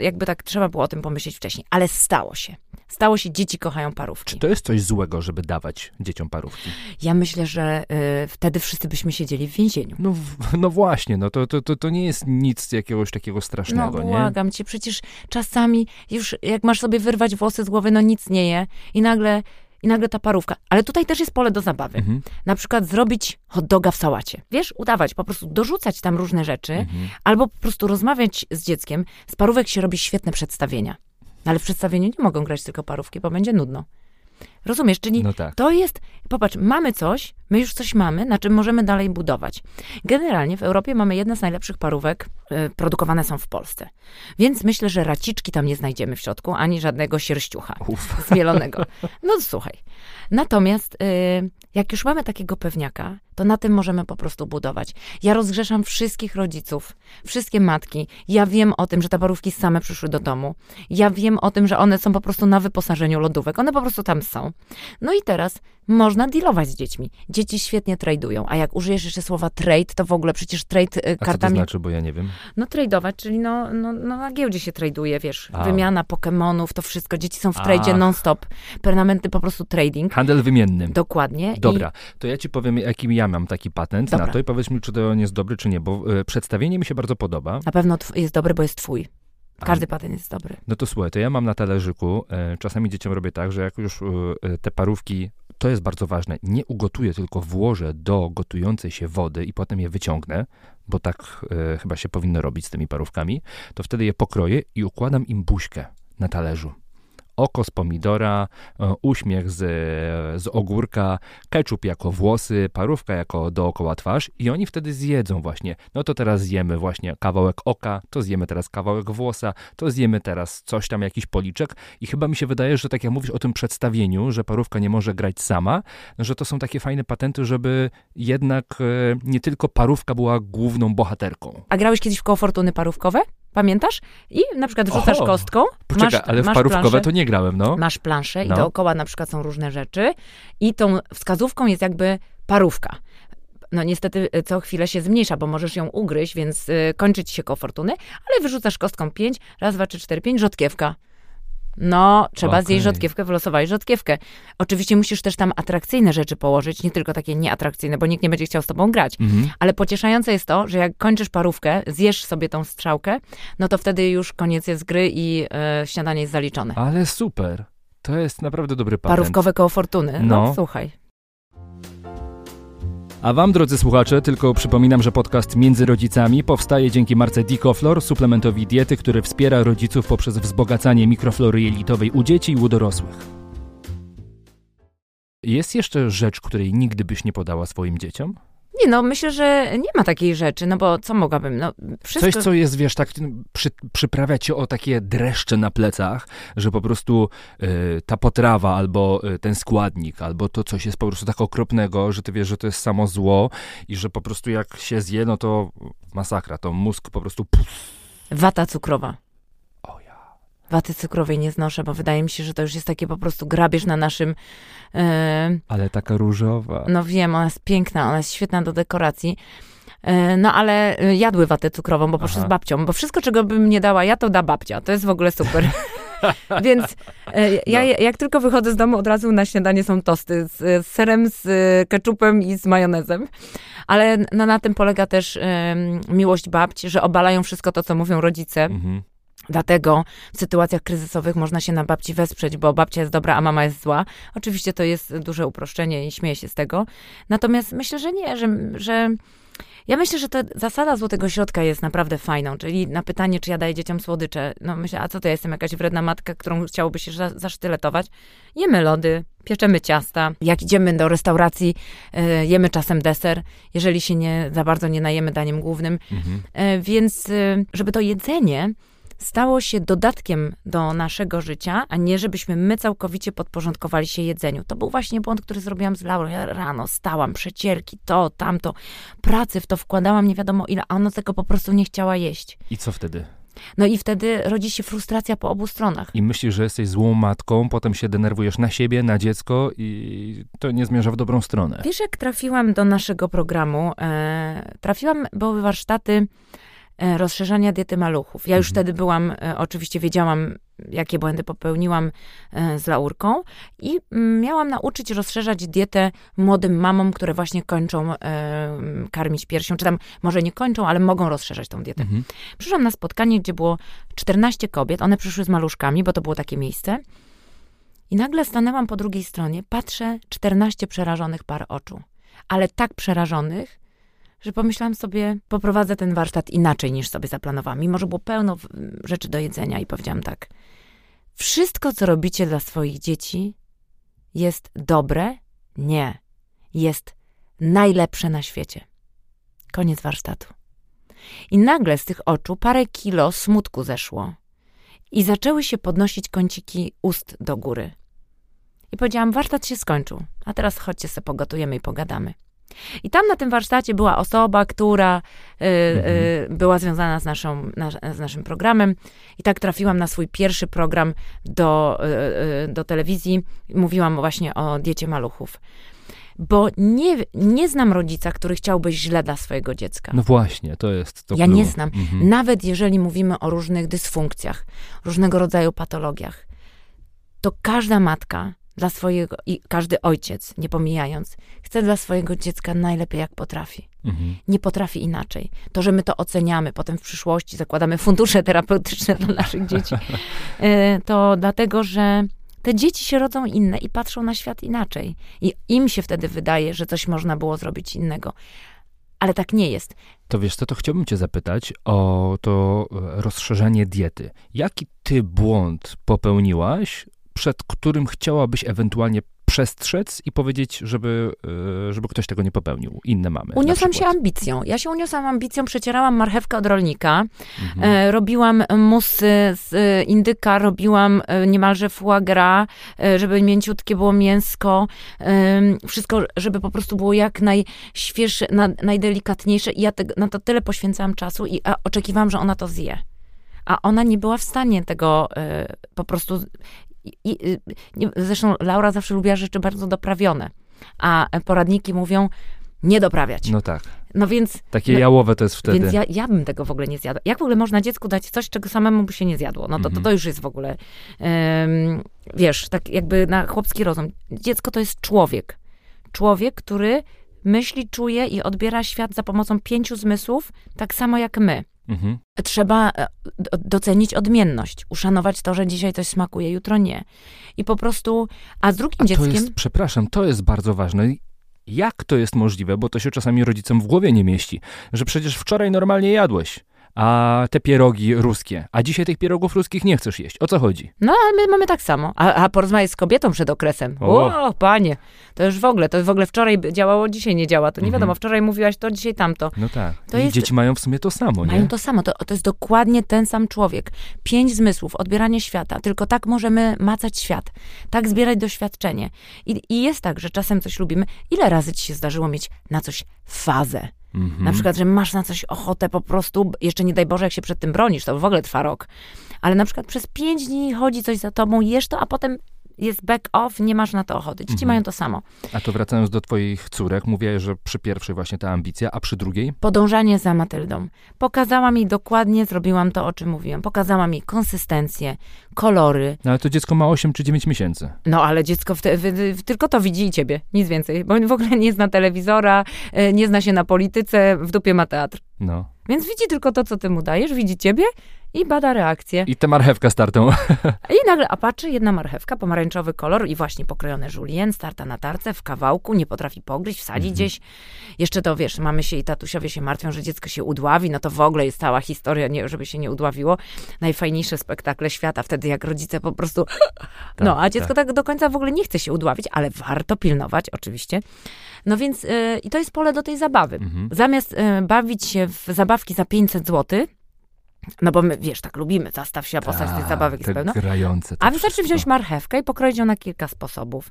jakby tak trzeba było o tym pomyśleć wcześniej. Ale stało się. Stało się, dzieci kochają parówki. Czy to jest coś złego, żeby dawać dzieciom parówki? Ja myślę, że y, wtedy wszyscy byśmy siedzieli w więzieniu. No, no właśnie, no to, to, to, to nie jest nic jakiegoś takiego No strasznego, nie? błagam cię, przecież czasami już jak masz sobie wyrwać włosy z głowy, no nic nie je i nagle, i nagle ta parówka. Ale tutaj też jest pole do zabawy. Mhm. Na przykład zrobić hot doga w sałacie. Wiesz, udawać, po prostu dorzucać tam różne rzeczy, Mhm. albo po prostu rozmawiać z dzieckiem. Z parówek się robi świetne przedstawienia. No Ale w przedstawieniu nie mogą grać tylko parówki, bo będzie nudno. Rozumiesz? Czyli No tak. to jest, popatrz, mamy coś, my już coś mamy, na czym możemy dalej budować. Generalnie w Europie mamy jedne z najlepszych parówek, y, produkowane są w Polsce. Więc myślę, że raciczki tam nie znajdziemy w środku, ani żadnego sierściucha Uf. zmielonego. No słuchaj. Natomiast y, jak już mamy takiego pewniaka, to na tym możemy po prostu budować. Ja rozgrzeszam wszystkich rodziców, wszystkie matki. Ja wiem o tym, że te parówki same przyszły do domu. Ja wiem o tym, że one są po prostu na wyposażeniu lodówek. One po prostu tam są. No i teraz można dealować z dziećmi. Dzieci świetnie tradują, a jak użyjesz jeszcze słowa trade, to w ogóle przecież trade y, A co to kartami... znaczy, bo ja nie wiem. No tradować, czyli no, no, no na giełdzie się traduje, wiesz, A. wymiana Pokemonów, to wszystko. Dzieci są w tradzie non-stop, permanentny po prostu trading. Handel wymienny. Dokładnie. Dobra, to ja ci powiem, jaki ja mam taki patent Dobra. na to i powiedz mi, czy to on jest dobry, czy nie, bo e, przedstawienie mi się bardzo podoba. Na pewno jest dobry, bo jest twój. Każdy patent jest dobry. No to słuchaj, to ja mam na talerzyku, e, czasami dzieciom robię tak, że jak już e, te parówki, to jest bardzo ważne, nie ugotuję, tylko włożę do gotującej się wody i potem je wyciągnę, bo tak e, chyba się powinno robić z tymi parówkami, to wtedy je pokroję i układam im buźkę na talerzu. Oko z pomidora, e, uśmiech z, z ogórka, ketchup jako włosy, parówka jako dookoła twarz i oni wtedy zjedzą właśnie. No to teraz zjemy właśnie kawałek oka, to zjemy teraz kawałek włosa, to zjemy teraz coś tam, jakiś policzek i chyba mi się wydaje, że tak jak mówisz o tym przedstawieniu, że parówka nie może grać sama, no, że to są takie fajne patenty, żeby jednak e, nie tylko parówka była główną bohaterką. A grałeś kiedyś w koło fortuny parówkowe? Pamiętasz? I na przykład rzucasz Oho. kostką. Poczekaj, masz, ale w masz parówkowe planszę, to nie grałem, no. Masz planszę i No. dookoła na przykład są różne rzeczy i tą wskazówką jest jakby parówka. No niestety y, co chwilę się zmniejsza, bo możesz ją ugryźć, więc y, kończy ci się koło fortuny, ale wyrzucasz kostką 5, raz, dwa, trzy, cztery, pięć, rzodkiewka. No, trzeba Okej. zjeść rzodkiewkę, wylosowałeś rzodkiewkę. Oczywiście musisz też tam atrakcyjne rzeczy położyć, nie tylko takie nieatrakcyjne, bo nikt nie będzie chciał z tobą grać. Mhm. Ale pocieszające jest to, że jak kończysz parówkę, zjesz sobie tą strzałkę, no to wtedy już koniec jest gry i e, śniadanie jest zaliczone. Ale super. To jest naprawdę dobry patent. Parówkowe koło fortuny. No, No. słuchaj. A wam, drodzy słuchacze, tylko przypominam, że podcast Między Rodzicami powstaje dzięki marce Dicoflor, suplementowi diety, który wspiera rodziców poprzez wzbogacanie mikroflory jelitowej u dzieci i u dorosłych. Jest jeszcze rzecz, której nigdy byś nie podała swoim dzieciom? Nie no, myślę, że nie ma takiej rzeczy, no bo co mogłabym, no wszystko... Coś, co jest, wiesz, tak przy, przyprawia cię o takie dreszcze na plecach, że po prostu y, ta potrawa, albo y, ten składnik, albo to coś jest po prostu tak okropnego, że ty wiesz, że to jest samo zło i że po prostu jak się zje, no to masakra, to mózg po prostu puf, Wata cukrowa. Waty cukrowej nie znoszę, bo wydaje mi się, że to już jest takie po prostu grabież na naszym... e, Ale taka różowa. no wiem, ona jest piękna, ona jest świetna do dekoracji. E, No ale e, jadły watę cukrową, bo poszły Aha. z babcią, bo wszystko, czego bym nie dała ja, to da babcia. To jest w ogóle super. Więc ja No. jak tylko wychodzę z domu, od razu na śniadanie są tosty z, z serem, z keczupem i z majonezem. Ale no, na tym polega też miłość babci, że obalają wszystko to, co mówią rodzice. Mhm. Dlatego w sytuacjach kryzysowych można się na babci wesprzeć, bo babcia jest dobra, a mama jest zła. Oczywiście to jest duże uproszczenie i śmieję się z tego. Natomiast myślę, że nie, że, że ja myślę, że ta zasada złotego środka jest naprawdę fajną, czyli na pytanie, czy ja daję dzieciom słodycze, no myślę, a co to ja jestem, jakaś wredna matka, którą chciałoby się za- zasztyletować? Jemy lody, pieczemy ciasta, jak idziemy do restauracji, e, jemy czasem deser, jeżeli się nie, za bardzo nie najemy daniem głównym, Mhm. E, Więc, e, żeby to jedzenie stało się dodatkiem do naszego życia, a nie żebyśmy my całkowicie podporządkowali się jedzeniu. To był właśnie błąd, który zrobiłam z Laurą. Ja rano stałam, przecierki, to, tamto, pracy w to wkładałam nie wiadomo ile, a ona tego po prostu nie chciała jeść. I co wtedy? No i wtedy rodzi się frustracja po obu stronach. I myślisz, że jesteś złą matką, potem się denerwujesz na siebie, na dziecko i to nie zmierza w dobrą stronę. Wiesz, jak trafiłam do naszego programu? E, trafiłam, były warsztaty rozszerzania diety maluchów. Ja już Mhm. wtedy byłam, e, oczywiście wiedziałam, jakie błędy popełniłam e, z laurką i mm, miałam nauczyć rozszerzać dietę młodym mamom, które właśnie kończą e, karmić piersią, czy tam może nie kończą, ale mogą rozszerzać tą dietę. Mhm. Przyszłam na spotkanie, gdzie było 14 kobiet, one przyszły z maluszkami, bo to było takie miejsce. I nagle stanęłam po drugiej stronie, patrzę, 14 przerażonych par oczu. Ale tak przerażonych, że pomyślałam sobie, poprowadzę ten warsztat inaczej niż sobie zaplanowałam. Mimo, że było pełno rzeczy do jedzenia i powiedziałam tak. Wszystko, co robicie dla swoich dzieci jest dobre? Nie. Jest najlepsze na świecie. Koniec warsztatu. I nagle z tych oczu parę kilo smutku zeszło. I zaczęły się podnosić kąciki ust do góry. I powiedziałam, warsztat się skończył, a teraz chodźcie sobie pogotujemy i pogadamy. I tam na tym warsztacie była osoba, która y, y, była związana z, naszą, na, z naszym programem. I tak trafiłam na swój pierwszy program do, y, y, do telewizji. Mówiłam właśnie o diecie maluchów. Bo nie, nie znam rodzica, który chciałby źle dla swojego dziecka. No właśnie, to jest to Ja clue. nie znam. Mhm. Nawet jeżeli mówimy o różnych dysfunkcjach, różnego rodzaju patologiach, to każda matka dla swojego i każdy ojciec, nie pomijając, chce dla swojego dziecka najlepiej jak potrafi. Mhm. Nie potrafi inaczej. To, że my to oceniamy, potem w przyszłości zakładamy fundusze terapeutyczne dla naszych dzieci, e, to dlatego, że te dzieci się rodzą inne i patrzą na świat inaczej. I im się wtedy wydaje, że coś można było zrobić innego. Ale tak nie jest. To wiesz co, to chciałbym cię zapytać o to e, rozszerzenie diety. Jaki ty błąd popełniłaś, przed którym chciałabyś ewentualnie przestrzec i powiedzieć, żeby, e, żeby ktoś tego nie popełnił? Inne mamy. Uniosłam się ambicją. Ja się uniosłam ambicją, przecierałam marchewkę od rolnika, Mhm. e, robiłam musy z indyka, robiłam e, niemalże foie gras, żeby mięciutkie było mięsko, wszystko, żeby po prostu było jak najświeższe, na, najdelikatniejsze i ja te, na to tyle poświęcałam czasu i oczekiwałam, że ona to zje. A ona nie była w stanie tego e, po prostu... I, i, nie, zresztą Laura zawsze lubiła rzeczy bardzo doprawione, a poradniki mówią nie doprawiać. No tak. No więc... Takie no, jałowe to jest wtedy. Więc ja, ja bym tego w ogóle nie zjadła. Jak w ogóle można dziecku dać coś, czego samemu by się nie zjadło? No to, to, to już jest w ogóle, um, wiesz, tak jakby na chłopski rozum. Dziecko to jest człowiek. Człowiek, który myśli, czuje i odbiera świat za pomocą pięciu zmysłów, tak samo jak my. Mhm. Trzeba e, docenić odmienność, uszanować to, że dzisiaj coś smakuje, jutro nie. I po prostu, a z drugim a dzieckiem... To jest, przepraszam, to jest bardzo ważne. Jak to jest możliwe, bo to się czasami rodzicom w głowie nie mieści, że przecież wczoraj normalnie jadłeś a te pierogi ruskie. A dzisiaj tych pierogów ruskich nie chcesz jeść. O co chodzi? No, ale my mamy tak samo. A, a porozmawiać z kobietą przed okresem. O. o, panie, to już w ogóle, to w ogóle wczoraj działało, dzisiaj nie działa. To nie mhm. wiadomo, wczoraj mówiłaś to, dzisiaj tamto. No tak. To I jest, dzieci mają w sumie to samo, Mają to samo. To, to jest dokładnie ten sam człowiek. Pięć zmysłów, odbieranie świata. Tylko tak możemy macać świat. Tak zbierać doświadczenie. I, I jest tak, że czasem coś lubimy. Ile razy ci się zdarzyło mieć na coś fazę? Mhm. Na przykład, że masz na coś ochotę po prostu, jeszcze nie daj Boże, jak się przed tym bronisz, to w ogóle trwa rok. Ale na przykład przez pięć dni chodzi coś za tobą, jesz to, a potem jest back off, nie masz na to ochoty. Dzieci mhm. mają to samo. A to wracając do twoich córek, mówiłaś, że przy pierwszej właśnie ta ambicja, a przy drugiej? Podążanie za Matyldą. Pokazała mi dokładnie, zrobiłam to, o czym mówiłam. Pokazała mi konsystencję, kolory. No ale to dziecko ma 8 czy 9 miesięcy. No ale dziecko w te, w, w, tylko to widzi i ciebie, nic więcej. Bo w ogóle nie zna telewizora, e, nie zna się na polityce, w dupie ma teatr. No. Więc widzi tylko to, co ty mu dajesz, widzi ciebie i bada reakcję. I tę marchewkę startą. I nagle, a patrzy, jedna marchewka, pomarańczowy kolor i właśnie pokrojone julien, starta na tarce, w kawałku, nie potrafi pogryźć, wsadzi mhm. gdzieś. Jeszcze to, wiesz, mamy się i tatusiowie się martwią, że dziecko się udławi, no to w ogóle jest cała historia, nie, żeby się nie udławiło. Najfajniejsze spektakle świata, wtedy jak rodzice po prostu... no, a dziecko tak. tak do końca w ogóle nie chce się udławić, ale warto pilnować, oczywiście. No więc yy, i to jest pole do tej zabawy. Mhm. Zamiast yy, bawić się w zabawki za 500 zł, no bo my, wiesz, tak lubimy, zastaw się, a postać tych tak, zabawek jest pełno. grające. A wystarczy wszystko. wziąć marchewkę i pokroić ją na kilka sposobów.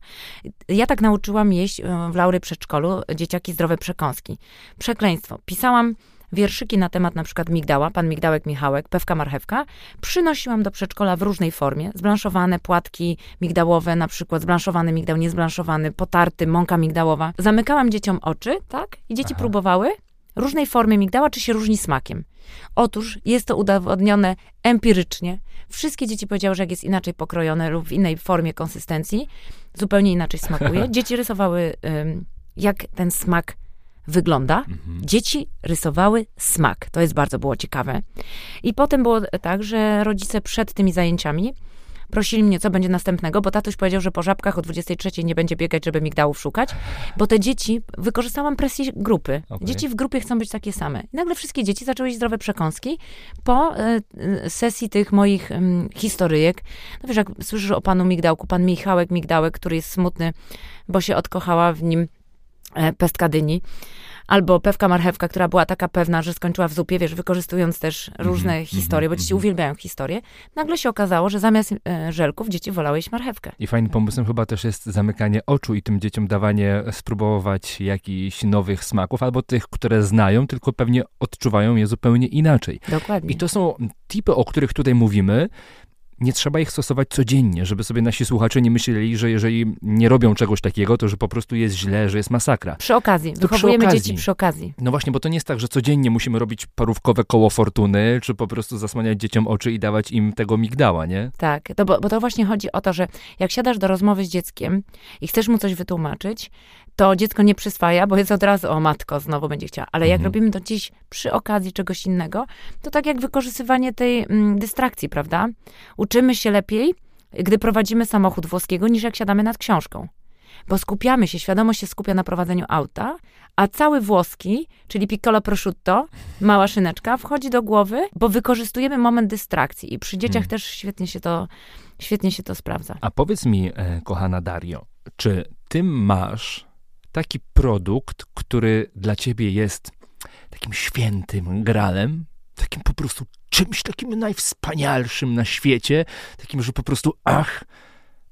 Ja tak nauczyłam jeść e, w Laury przedszkolu dzieciaki zdrowe przekąski. Przekleństwo. Pisałam wierszyki na temat na przykład migdała, pan migdałek Michałek, pewka marchewka, przynosiłam do przedszkola w różnej formie, zblanszowane płatki migdałowe, na przykład zblanszowany migdał, niezblanszowany, potarty, mąka migdałowa. Zamykałam dzieciom oczy, tak? I dzieci Aha. próbowały różnej formy migdała, czy się różni smakiem. Otóż jest to udowodnione empirycznie. Wszystkie dzieci powiedziały, że jak jest inaczej pokrojone lub w innej formie konsystencji, zupełnie inaczej smakuje. Dzieci rysowały, jak ten smak wygląda. Mhm. Dzieci rysowały smak. To jest bardzo było ciekawe. I potem było tak, że rodzice przed tymi zajęciami prosili mnie, co będzie następnego, bo tatuś powiedział, że po żabkach o 23 nie będzie biegać, żeby migdałów szukać, bo te dzieci, wykorzystałam presję grupy. Okay. Dzieci w grupie chcą być takie same. I nagle wszystkie dzieci zaczęły jeść zdrowe przekąski po y, sesji tych moich y, historyjek. No wiesz, jak słyszysz o panu Migdałku, pan Michałek Migdałek, który jest smutny, bo się odkochała w nim e, pestka dyni albo pewka marchewka, która była taka pewna, że skończyła w zupie, wiesz, wykorzystując też mhm, różne mm -hmm, historie, bo dzieci mm -hmm. uwielbiają historie, nagle się okazało, że zamiast e, żelków dzieci wolały jeść marchewkę. I fajnym pomysłem chyba też jest zamykanie oczu i tym dzieciom dawanie, spróbować jakichś nowych smaków, albo tych, które znają, tylko pewnie odczuwają je zupełnie inaczej. Dokładnie. I to są tipy, o których tutaj mówimy, nie trzeba ich stosować codziennie, żeby sobie nasi słuchacze nie myśleli, że jeżeli nie robią czegoś takiego, to że po prostu jest źle, że jest masakra. Przy okazji, to wychowujemy przy okazji. dzieci przy okazji. No właśnie, bo to nie jest tak, że codziennie musimy robić parówkowe koło fortuny, czy po prostu zasłaniać dzieciom oczy i dawać im tego migdała, nie? Tak, to, bo, bo to właśnie chodzi o to, że jak siadasz do rozmowy z dzieckiem i chcesz mu coś wytłumaczyć, to dziecko nie przyswaja, bo jest od razu, o matko, znowu będzie chciała. Ale jak mhm. robimy to gdzieś przy okazji czegoś innego, to tak jak wykorzystywanie tej mm, dystrakcji, prawda? Uczymy się lepiej, gdy prowadzimy samochód włoskiego, niż jak siadamy nad książką. Bo skupiamy się, świadomość się skupia na prowadzeniu auta, a cały włoski, czyli piccolo prosciutto, mała szyneczka, wchodzi do głowy, bo wykorzystujemy moment dystrakcji i przy dzieciach hmm. też świetnie się to, świetnie się to sprawdza. A powiedz mi, e, kochana Dario, czy ty masz taki produkt, który dla ciebie jest takim świętym gralem, takim po prostu czymś takim najwspanialszym na świecie, takim, że po prostu ach,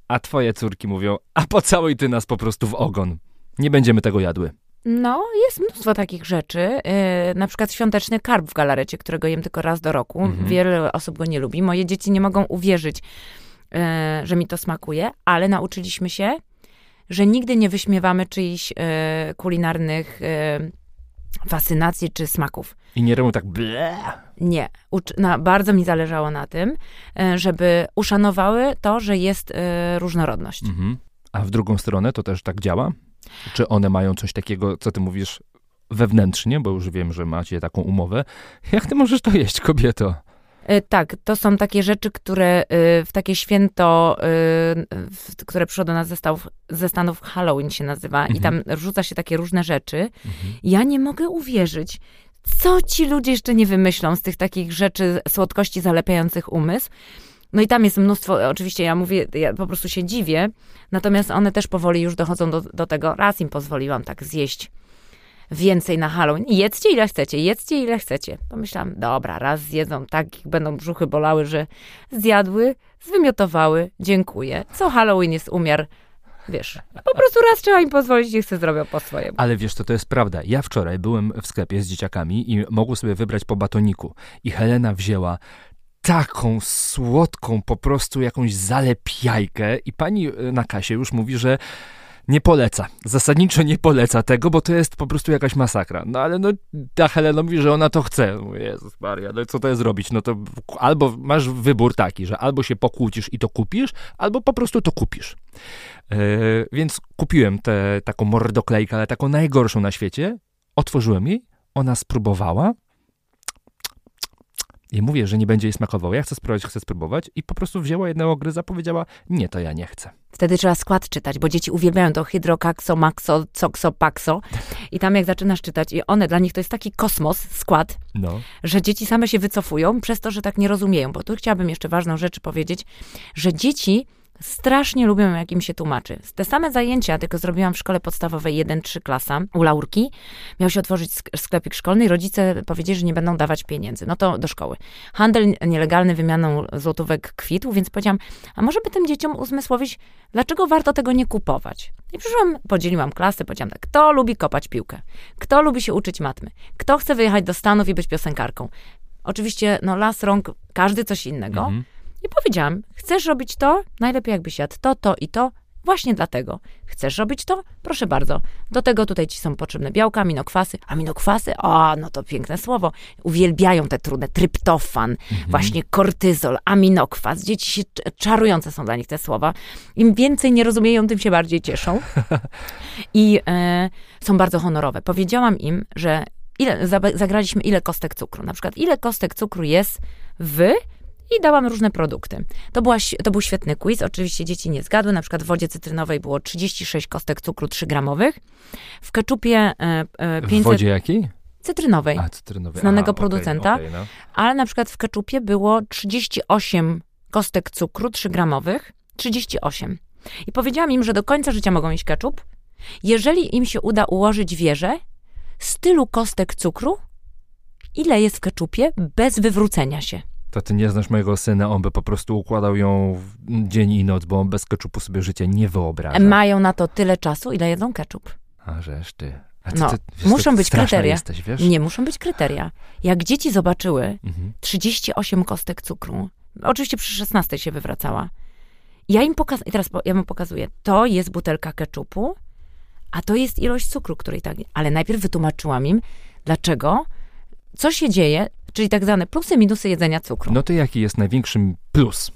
a twoje córki mówią, a pocałuj ty nas po prostu w ogon. Nie będziemy tego jadły. No, jest mnóstwo takich rzeczy. Yy, na przykład świąteczny karp w galarecie, którego jem tylko raz do roku. Mhm. Wiele osób go nie lubi. Moje dzieci nie mogą uwierzyć, yy, że mi to smakuje, ale nauczyliśmy się, że nigdy nie wyśmiewamy czyichś e, kulinarnych e, fascynacji czy smaków. I nie robią tak ble. Nie. Ucz- na, bardzo mi zależało na tym, e, żeby uszanowały to, że jest e, różnorodność. Mhm. A w drugą stronę to też tak działa? Czy one mają coś takiego, co ty mówisz wewnętrznie, bo już wiem, że macie taką umowę. Jak ty możesz to jeść, kobieto? E, Tak, to są takie rzeczy, które y, w takie święto, y, które przyszło do nas ze Stanów, ze Stanów Halloween się nazywa i tam rzuca się takie różne rzeczy. Ja nie mogę uwierzyć, co ci ludzie jeszcze nie wymyślą z tych takich rzeczy, słodkości zalepiających umysł. No i tam jest mnóstwo, oczywiście ja mówię, ja po prostu się dziwię, natomiast one też powoli już dochodzą do, do tego, raz im pozwoliłam tak zjeść więcej na Halloween. Jedzcie ile chcecie, jedzcie ile chcecie. Pomyślałam, dobra, raz zjedzą, tak ich będą brzuchy bolały, że zjadły, zwymiotowały, dziękuję. Co Halloween jest umiar, wiesz, po prostu raz trzeba im pozwolić, niech sobie zrobią po swojemu. Ale wiesz co, to jest prawda. Ja wczoraj byłem w sklepie z dzieciakami i mogły sobie wybrać po batoniku. I Helena wzięła taką słodką po prostu jakąś zalepiajkę i pani y, na kasie już mówi, że nie poleca. Zasadniczo nie poleca tego, bo to jest po prostu jakaś masakra. No ale no, ta Helena mówi, że ona to chce. Mówię, Jezus Maria, no co to jest zrobić? No to albo masz wybór taki, że albo się pokłócisz i to kupisz, albo po prostu to kupisz. E, więc kupiłem tę taką mordoklejkę, ale taką najgorszą na świecie. Otworzyłem jej, ona spróbowała. I mówię, że nie będzie jej smakowało. Ja chcę spróbować, chcę spróbować. I po prostu wzięła jednego gryza, powiedziała, nie, to ja nie chcę. Wtedy trzeba skład czytać, bo dzieci uwielbiają to hydrokakso, maxo, cokso, pakso. I tam jak zaczynasz czytać, i one, dla nich to jest taki kosmos, skład, No. że dzieci same się wycofują przez to, że tak nie rozumieją. Bo tu chciałabym jeszcze ważną rzecz powiedzieć, że dzieci strasznie lubią, jak im się tłumaczy. Te same zajęcia, tylko zrobiłam w szkole podstawowej 1-3 klasa u Laurki. Miał się otworzyć sk- sklepik szkolny i rodzice powiedzieli, że nie będą dawać pieniędzy. No to do szkoły. Handel nielegalny wymianą złotówek kwitł, więc powiedziałam, a może by tym dzieciom uzmysłowić, dlaczego warto tego nie kupować. I przyszłam, podzieliłam klasę, powiedziałam tak, kto lubi kopać piłkę? Kto lubi się uczyć matmy? Kto chce wyjechać do Stanów i być piosenkarką? Oczywiście, no las rąk, każdy coś innego. Mhm. I powiedziałam, chcesz robić to? Najlepiej jakbyś jadł to, to i to. Właśnie dlatego. Chcesz robić to? Proszę bardzo. Do tego tutaj ci są potrzebne białka, aminokwasy. Aminokwasy? O, no to piękne słowo. Uwielbiają te trudne. Tryptofan, właśnie kortyzol, aminokwas. Dzieci się cz- czarujące są dla nich te słowa. Im więcej nie rozumieją, tym się bardziej cieszą. I e, są bardzo honorowe. Powiedziałam im, że ile, zagraliśmy ile kostek cukru. Na przykład ile kostek cukru jest w i dałam różne produkty. To, była, to był świetny quiz. Oczywiście dzieci nie zgadły. Na przykład w wodzie cytrynowej było 36 kostek cukru 3 gramowych. W keczupie e, e, W 500 wodzie jakiej? cytrynowej. A, cytrynowej. Znanego Aha, producenta. okej, no. Ale na przykład w keczupie było 38 kostek cukru 3 gramowych. 38. I powiedziałam im, że do końca życia mogą jeść keczup, jeżeli im się uda ułożyć wieżę z tylu kostek cukru, ile jest w keczupie, bez wywrócenia się. To ty nie znasz mojego syna, on by po prostu układał ją w dzień i noc, bo on bez keczupu sobie życie nie wyobraża. Mają na to tyle czasu, ile jedzą keczup. A żeż ty. A ty, No, ty wiesz, muszą być kryteria. jesteś, wiesz? Nie muszą być kryteria. Jak dzieci zobaczyły Mhm. 38 kostek cukru, oczywiście przy 16 się wywracała, ja im pokazuję, i teraz po- ja mu pokazuję, to jest butelka keczupu, a to jest ilość cukru, której tak, ale najpierw wytłumaczyłam im, dlaczego, co się dzieje, czyli tak zwane plusy, minusy jedzenia cukru. No to jaki jest największy plus?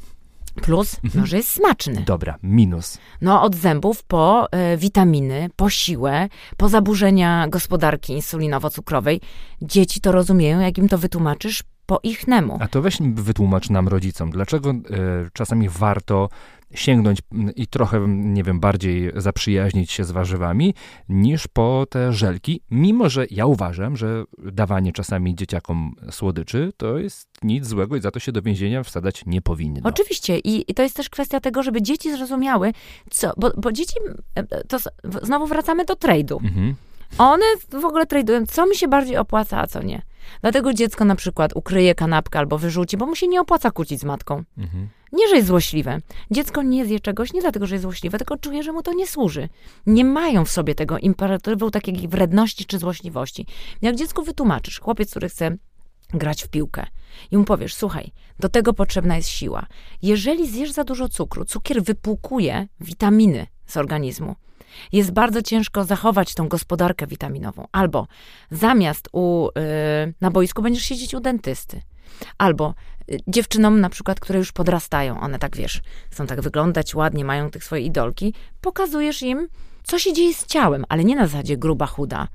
Plus, no, że jest smaczny. Dobra, minus. No, od zębów po e, witaminy, po siłę, po zaburzenia gospodarki insulinowo-cukrowej. Dzieci to rozumieją, jak im to wytłumaczysz po ichnemu. A to weź wytłumacz nam, rodzicom, dlaczego e, czasami warto sięgnąć i trochę, nie wiem, bardziej zaprzyjaźnić się z warzywami, niż po te żelki, mimo że ja uważam, że dawanie czasami dzieciakom słodyczy to jest nic złego i za to się do więzienia wsadzać nie powinno. Oczywiście. I, I to jest też kwestia tego, żeby dzieci zrozumiały, co, bo, bo dzieci, e, e, to znowu wracamy do trade'u. Mhm. One w ogóle tradują, co mi się bardziej opłaca, a co nie. Dlatego dziecko na przykład ukryje kanapkę albo wyrzuci, bo mu się nie opłaca kłócić z matką. Mhm. Nie, że jest złośliwe. Dziecko nie zje czegoś nie dlatego, że jest złośliwe, tylko czuje, że mu to nie służy. Nie mają w sobie tego imperatywu takiej wredności czy złośliwości. Jak dziecku wytłumaczysz, chłopiec, który chce grać w piłkę i mu powiesz, słuchaj, do tego potrzebna jest siła. Jeżeli zjesz za dużo cukru, cukier wypłukuje witaminy z organizmu. Jest bardzo ciężko zachować tą gospodarkę witaminową. Albo zamiast u, yy, na boisku będziesz siedzieć u dentysty. Albo y, dziewczynom na przykład, które już podrastają, one tak wiesz, chcą tak wyglądać ładnie, mają tych swoje idolki, pokazujesz im, co się dzieje z ciałem, ale nie na zasadzie gruba, chuda,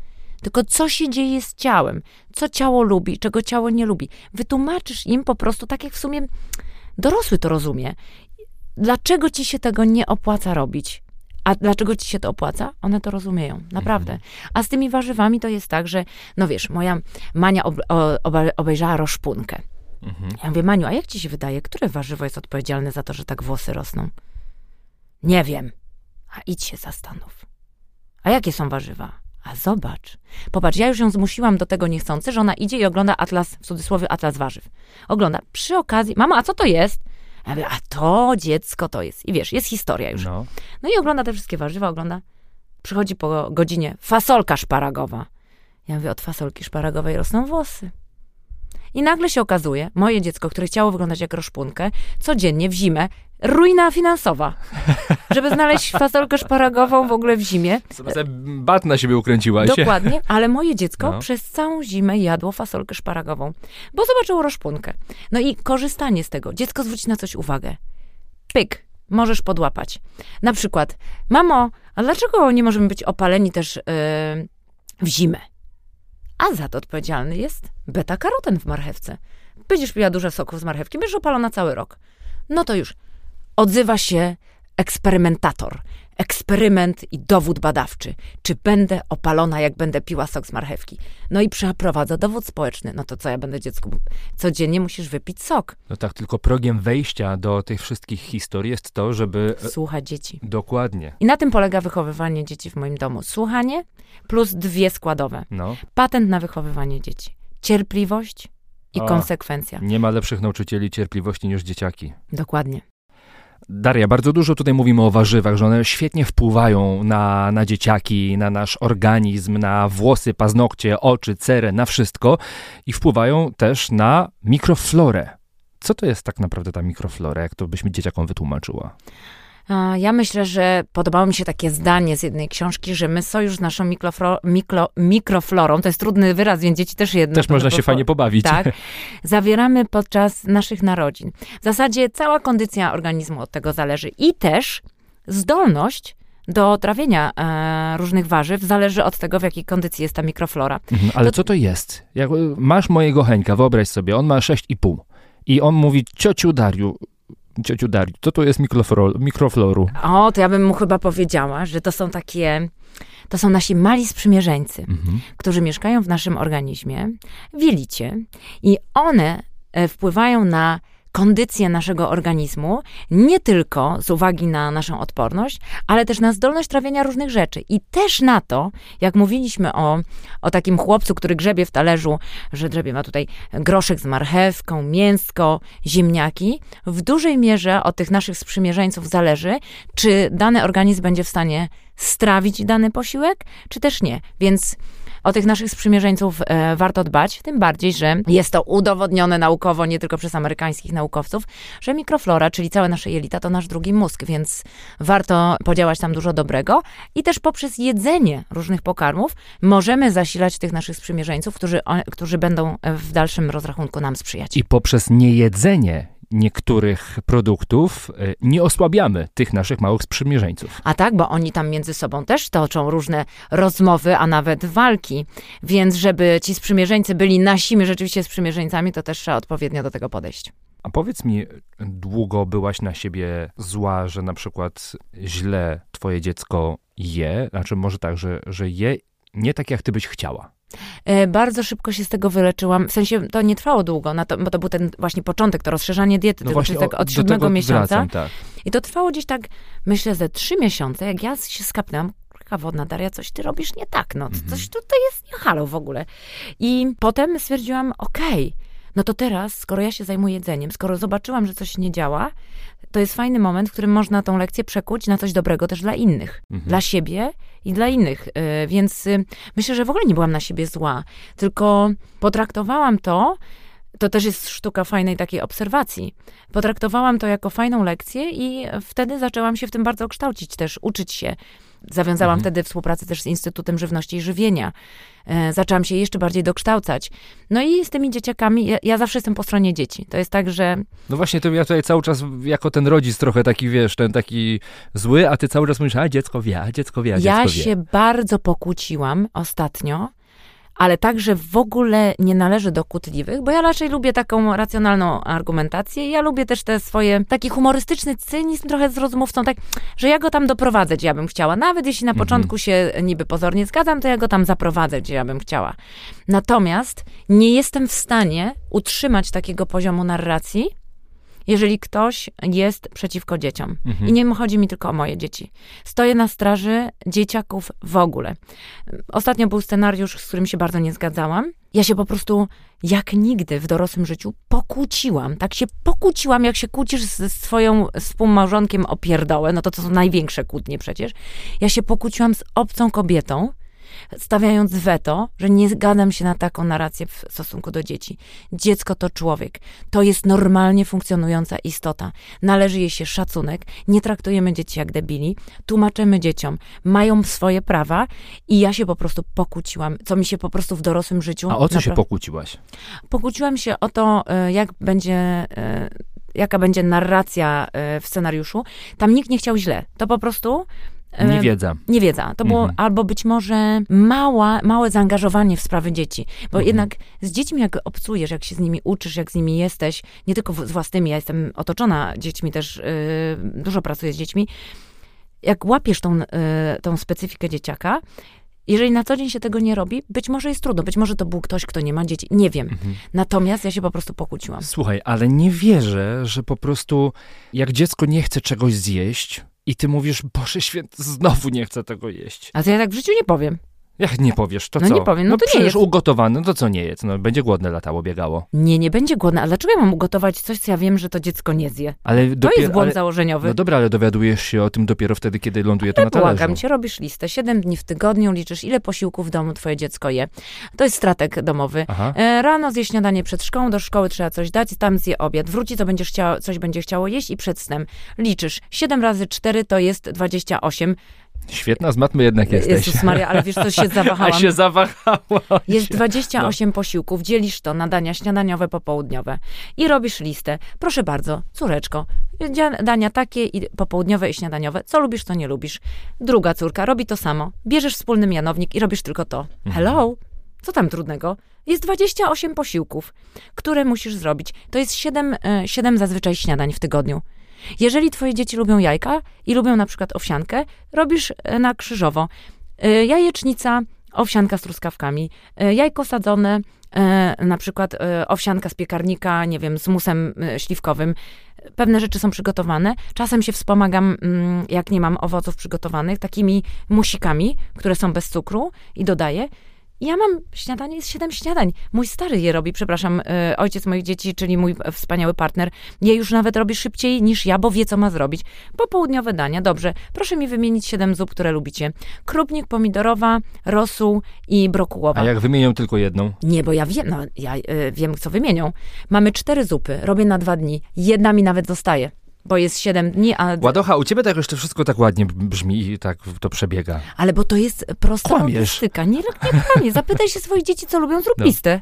tylko co się dzieje z ciałem, co ciało lubi, czego ciało nie lubi. Wytłumaczysz im po prostu tak, jak w sumie dorosły to rozumie. Dlaczego ci się tego nie opłaca robić? A dlaczego ci się to opłaca? One to rozumieją, naprawdę. A z tymi warzywami to jest tak, że, no wiesz, moja Mania ob, ob, obejrzała roszpunkę. Mhm. Ja mówię, Maniu, a jak ci się wydaje, które warzywo jest odpowiedzialne za to, że tak włosy rosną? Nie wiem. A idź się zastanów. A jakie są warzywa? A zobacz. Popatrz, ja już ją zmusiłam do tego niechcący, że ona idzie i ogląda atlas, w cudzysłowie atlas warzyw. Ogląda. Przy okazji, mama, a co to jest? Ja mówię, a to dziecko to jest. I wiesz, jest historia już. No. No i ogląda te wszystkie warzywa, ogląda. Przychodzi po godzinie fasolka szparagowa. Ja mówię, od fasolki szparagowej rosną włosy. I nagle się okazuje, moje dziecko, które chciało wyglądać jak roszpunkę, codziennie w zimę, ruina finansowa. Żeby znaleźć fasolkę szparagową w ogóle w zimie. Sobie bat na siebie ukręciłaś. Dokładnie, ale moje dziecko No. przez całą zimę jadło fasolkę szparagową, bo zobaczyło roszpunkę. No i korzystanie z tego. Dziecko zwróci na coś uwagę. Pyk, możesz podłapać. Na przykład, mamo, a dlaczego nie możemy być opaleni też yy, w zimę? A za to odpowiedzialny jest beta-karoten w marchewce. Będziesz piła dużo soków z marchewki, będziesz opalona cały rok. No to już odzywa się eksperymentator. Eksperyment i dowód badawczy. Czy będę opalona, jak będę piła sok z marchewki? No i przeprowadza dowód społeczny. No to co ja będę dziecku? Codziennie musisz wypić sok. No tak, tylko progiem wejścia do tych wszystkich historii jest to, żeby... e, Słucha dzieci. Dokładnie. I na tym polega wychowywanie dzieci w moim domu. Słuchanie plus dwie składowe. No. Patent na wychowywanie dzieci. Cierpliwość i O. konsekwencja. Nie ma lepszych nauczycieli cierpliwości niż dzieciaki. Dokładnie. Daria, bardzo dużo tutaj mówimy o warzywach, że one świetnie wpływają na, na dzieciaki, na nasz organizm, na włosy, paznokcie, oczy, cerę, na wszystko i wpływają też na mikroflorę. Co to jest tak naprawdę ta mikroflora, jak to byśmy dzieciakom wytłumaczyła? Ja myślę, że podobało mi się takie zdanie z jednej książki, że my sojusz z naszą mikro, mikroflorą, to jest trudny wyraz, więc dzieci też jedno. Też można się fajnie pobawić. Tak, zawieramy podczas naszych narodzin. W zasadzie cała kondycja organizmu od tego zależy i też zdolność do trawienia e, różnych warzyw zależy od tego, w jakiej kondycji jest ta mikroflora. Mhm, ale To- co to jest? Jak, masz mojego Heńka, wyobraź sobie, on ma 6,5 i on mówi, ciociu Dariu, ciociu Dariu, co to jest mikrofloru? O, to ja bym mu chyba powiedziała, że to są takie, to są nasi mali sprzymierzeńcy. Mhm. którzy mieszkają w naszym organizmie, w jelicie i one e, wpływają na kondycję naszego organizmu, nie tylko z uwagi na naszą odporność, ale też na zdolność trawienia różnych rzeczy. I też na to, jak mówiliśmy o, o takim chłopcu, który grzebie w talerzu, że grzebie ma tutaj groszek z marchewką, mięsko, ziemniaki, w dużej mierze od tych naszych sprzymierzeńców zależy, czy dany organizm będzie w stanie strawić dany posiłek, czy też nie. Więc o tych naszych sprzymierzeńców e, warto dbać, tym bardziej, że jest to udowodnione naukowo, nie tylko przez amerykańskich naukowców, że mikroflora, czyli całe nasze jelita, to nasz drugi mózg, więc warto podziałać tam dużo dobrego i też poprzez jedzenie różnych pokarmów możemy zasilać tych naszych sprzymierzeńców, którzy, którzy będą w dalszym rozrachunku nam sprzyjać. I poprzez niejedzenie niektórych produktów y, nie osłabiamy tych naszych małych sprzymierzeńców. A tak, bo oni tam między sobą też toczą różne rozmowy, a nawet walki. Więc żeby ci sprzymierzeńcy byli nasimi rzeczywiście sprzymierzeńcami, to też trzeba odpowiednio do tego podejść. A powiedz mi, długo byłaś na siebie zła, że na przykład źle twoje dziecko je? Znaczy może tak, że, że je nie tak, jak ty byś chciała. E, Bardzo szybko się z tego wyleczyłam. W sensie to nie trwało długo, to, bo to był ten właśnie początek, to rozszerzanie diety, to czyli tak od siódmego miesiąca. Wracam, tak. I to trwało gdzieś tak, myślę, ze trzy miesiące, jak ja się skapnęłam, kurka wodna, Daria, coś ty robisz nie tak, no Mhm. coś tutaj jest nie halo w ogóle. I potem stwierdziłam, okej, no to teraz, skoro ja się zajmuję jedzeniem, skoro zobaczyłam, że coś nie działa, to jest fajny moment, w którym można tą lekcję przekuć na coś dobrego też dla innych. Mhm. Dla siebie i dla innych. Y, Więc y, myślę, że w ogóle nie byłam na siebie zła, tylko potraktowałam to to też jest sztuka fajnej takiej obserwacji. Potraktowałam to jako fajną lekcję i wtedy zaczęłam się w tym bardzo kształcić też, uczyć się. Zawiązałam Mhm. wtedy współpracę też z Instytutem Żywności i Żywienia. E, zaczęłam się jeszcze bardziej dokształcać. No i z tymi dzieciakami, ja, ja zawsze jestem po stronie dzieci. To jest tak, że No właśnie, to ja tutaj cały czas jako ten rodzic trochę taki, wiesz, ten taki zły, a ty cały czas mówisz, a dziecko wie, a dziecko wie, a ja dziecko wie. się bardzo pokłóciłam ostatnio, ale także w ogóle nie należy do kłótliwych, bo ja raczej lubię taką racjonalną argumentację. Ja lubię też te swoje, taki humorystyczny cynizm trochę z rozmówcą, tak, że ja go tam doprowadzę, gdzie ja bym chciała. Nawet jeśli na Mhm. początku się niby pozornie zgadzam, to ja go tam zaprowadzę, gdzie ja bym chciała. Natomiast nie jestem w stanie utrzymać takiego poziomu narracji, jeżeli ktoś jest przeciwko dzieciom. Mhm. I nie chodzi mi tylko o moje dzieci. Stoję na straży dzieciaków w ogóle. Ostatnio był scenariusz, z którym się bardzo nie zgadzałam. Ja się po prostu jak nigdy w dorosłym życiu pokłóciłam. Tak się pokłóciłam, jak się kłócisz ze swoją współmałżonkiem o pierdołę, no to to są największe kłótnie przecież. Ja się pokłóciłam z obcą kobietą, stawiając weto, że nie zgadzam się na taką narrację w stosunku do dzieci. Dziecko to człowiek. To jest normalnie funkcjonująca istota. Należy jej się szacunek. Nie traktujemy dzieci jak debili. Tłumaczymy dzieciom. Mają swoje prawa i ja się po prostu pokłóciłam, co mi się po prostu w dorosłym życiu... A o co się pokłóciłaś? Pokłóciłam się o to, e, jak będzie, e, jaka będzie narracja e, w scenariuszu. Tam nikt nie chciał źle. To po prostu... e, Nie wiedza. Niewiedza. To było Mhm. albo być może mała, małe zaangażowanie w sprawy dzieci. Bo Mhm. jednak z dziećmi jak obcujesz, jak się z nimi uczysz, jak z nimi jesteś, nie tylko z własnymi, ja jestem otoczona dziećmi też, yy, dużo pracuję z dziećmi. Jak łapiesz tą, yy, tą specyfikę dzieciaka, jeżeli na co dzień się tego nie robi, być może jest trudno. Być może to był ktoś, kto nie ma dzieci. Nie wiem. Mhm. Natomiast ja się po prostu pokłóciłam. Słuchaj, ale nie wierzę, że po prostu jak dziecko nie chce czegoś zjeść i ty mówisz, Boże święty, znowu nie chcę tego jeść. A to ja tak w życiu nie powiem. Jak nie powiesz, to No co? nie powiem, no to nie jest. ugotowane, no to co nie jest? No będzie głodne latało, biegało. Nie, nie będzie głodna. Ale dlaczego ja mam ugotować coś, co ja wiem, że to dziecko nie zje? Ale To dopiero, jest błąd ale, założeniowy. No dobra, ale dowiadujesz się o tym dopiero wtedy, kiedy ląduje to na talerzu. Błagam cię, robisz listę. Siedem dni w tygodniu liczysz, ile posiłków w domu twoje dziecko je. To jest stratek domowy. Aha. E, Rano zje śniadanie przed szkołą, do szkoły trzeba coś dać, tam zje obiad. Wróci, to będziesz chciało, coś będzie chciało jeść i przed snem liczysz. 7 razy 4 to jest 28. Świetna z matmy jednak jesteś. Jezus Maria, ale wiesz co, się A zawahałam. się zawahała. Jest się. 28 posiłków, dzielisz to na dania śniadaniowe, popołudniowe i robisz listę. Proszę bardzo, córeczko, dania takie i popołudniowe i śniadaniowe. Co lubisz, co nie lubisz. Druga córka robi to samo. Bierzesz wspólny mianownik i robisz tylko to. Hello? Co tam trudnego? Jest 28 posiłków, które musisz zrobić. To jest 7, e, 7 zazwyczaj śniadań w tygodniu. Jeżeli twoje dzieci lubią jajka i lubią na przykład owsiankę, robisz e, na krzyżowo. E, Jajecznica, owsianka z truskawkami, e, jajko sadzone, na przykład owsianka z piekarnika, nie wiem, z musem śliwkowym. Pewne rzeczy są przygotowane. Czasem się wspomagam, mm, jak nie mam owoców przygotowanych, takimi musikami, które są bez cukru i dodaję. Ja mam śniadanie, jest siedem śniadań. Mój stary je robi, przepraszam, e, ojciec moich dzieci, czyli mój wspaniały partner, je już nawet robi szybciej niż ja, bo wie, co ma zrobić. Popołudniowe dania, dobrze. Proszę mi wymienić siedem zup, które lubicie. Krupnik, pomidorowa, rosół i brokułowa. A jak wymienią tylko jedną? Nie, bo ja wiem, no, ja e, wiem, co wymienią. Mamy cztery zupy, robię na dwa dni. Jedna mi nawet zostaje, bo jest siedem dni, a... Ładocha, u ciebie to jakoś to wszystko tak ładnie brzmi i tak to przebiega. Ale bo to jest prosta Kłamiesz. logistyka. Nie, nie kłamie. Zapytaj się swoich dzieci, co lubią, zrób No. listę.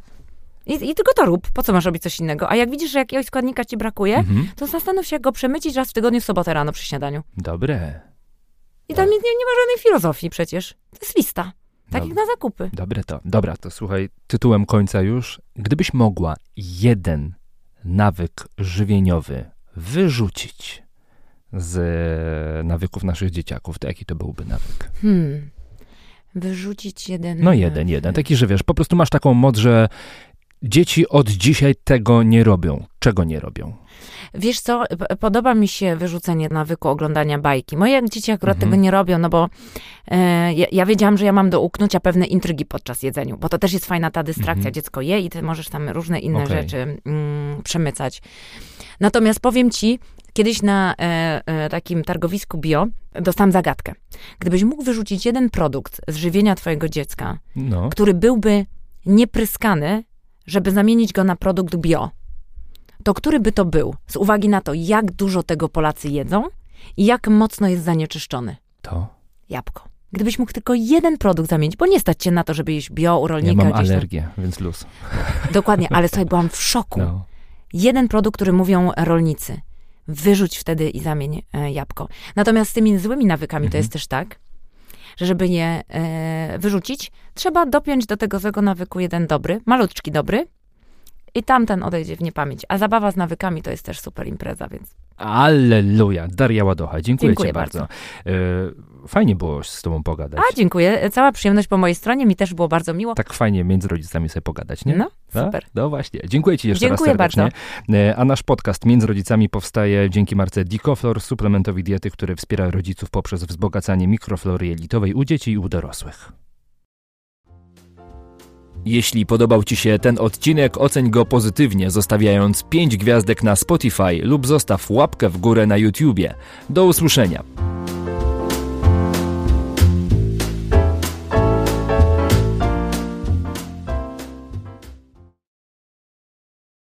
I, I tylko to rób. Po co masz robić coś innego? A jak widzisz, że jakiegoś składnika ci brakuje, Mhm. to zastanów się, jak go przemycić raz w tygodniu w sobotę rano przy śniadaniu. Dobre, I tam nie, nie ma żadnej filozofii przecież. To jest lista. Tak Dobra. jak na zakupy. dobre to. Dobra, to słuchaj, tytułem końca już. Gdybyś mogła jeden nawyk żywieniowy wyrzucić z nawyków naszych dzieciaków, to jaki to byłby nawyk? Hmm. Wyrzucić jeden... No jeden, jeden. Taki, że wiesz, po prostu masz taką moc, że dzieci od dzisiaj tego nie robią. Czego nie robią? Wiesz co, podoba mi się wyrzucenie nawyku oglądania bajki. Moje dzieci akurat Mhm. tego nie robią, no bo e, ja, ja wiedziałam, że ja mam do uknucia pewne intrygi podczas jedzenia, bo to też jest fajna ta dystrakcja. Mhm. Dziecko je i ty możesz tam różne inne Okej. rzeczy mm, przemycać. Natomiast powiem ci, kiedyś na e, e, takim targowisku bio dostałam zagadkę. Gdybyś mógł wyrzucić jeden produkt z żywienia twojego dziecka, No. który byłby niepryskany żeby zamienić go na produkt bio, to który by to był? Z uwagi na to, jak dużo tego Polacy jedzą i jak mocno jest zanieczyszczony. To? Jabłko. Gdybyś mógł tylko jeden produkt zamienić, bo nie stać cię na to, żeby jeść bio u rolnika. Ja mam gdzieś tam. alergię, więc luz. Dokładnie, ale słuchaj, byłam w szoku. No. Jeden produkt, który mówią rolnicy. Wyrzuć wtedy i zamień e, jabłko. Natomiast z tymi złymi nawykami to Mhm. jest też tak, że żeby je e, wyrzucić, trzeba dopiąć do tego złego nawyku jeden dobry, malutki dobry i tamten odejdzie w niepamięć. A zabawa z nawykami to jest też super impreza, więc Alleluja. Daria Ładocha, dziękuję, Dziękuję ci bardzo. E, Fajnie było z tobą pogadać. A, dziękuję. Cała przyjemność po mojej stronie. Mi też było bardzo miło. Tak fajnie między rodzicami sobie pogadać, nie? No, Tak? super. No właśnie. Dziękuję Ci jeszcze Dziękuję raz serdecznie. E, A nasz podcast Między Rodzicami powstaje dzięki marce Dicoflor, suplementowi diety, który wspiera rodziców poprzez wzbogacanie mikroflory jelitowej u dzieci i u dorosłych. Jeśli podobał Ci się ten odcinek, oceń go pozytywnie, zostawiając 5 gwiazdek na Spotify lub zostaw łapkę w górę na YouTubie. Do usłyszenia.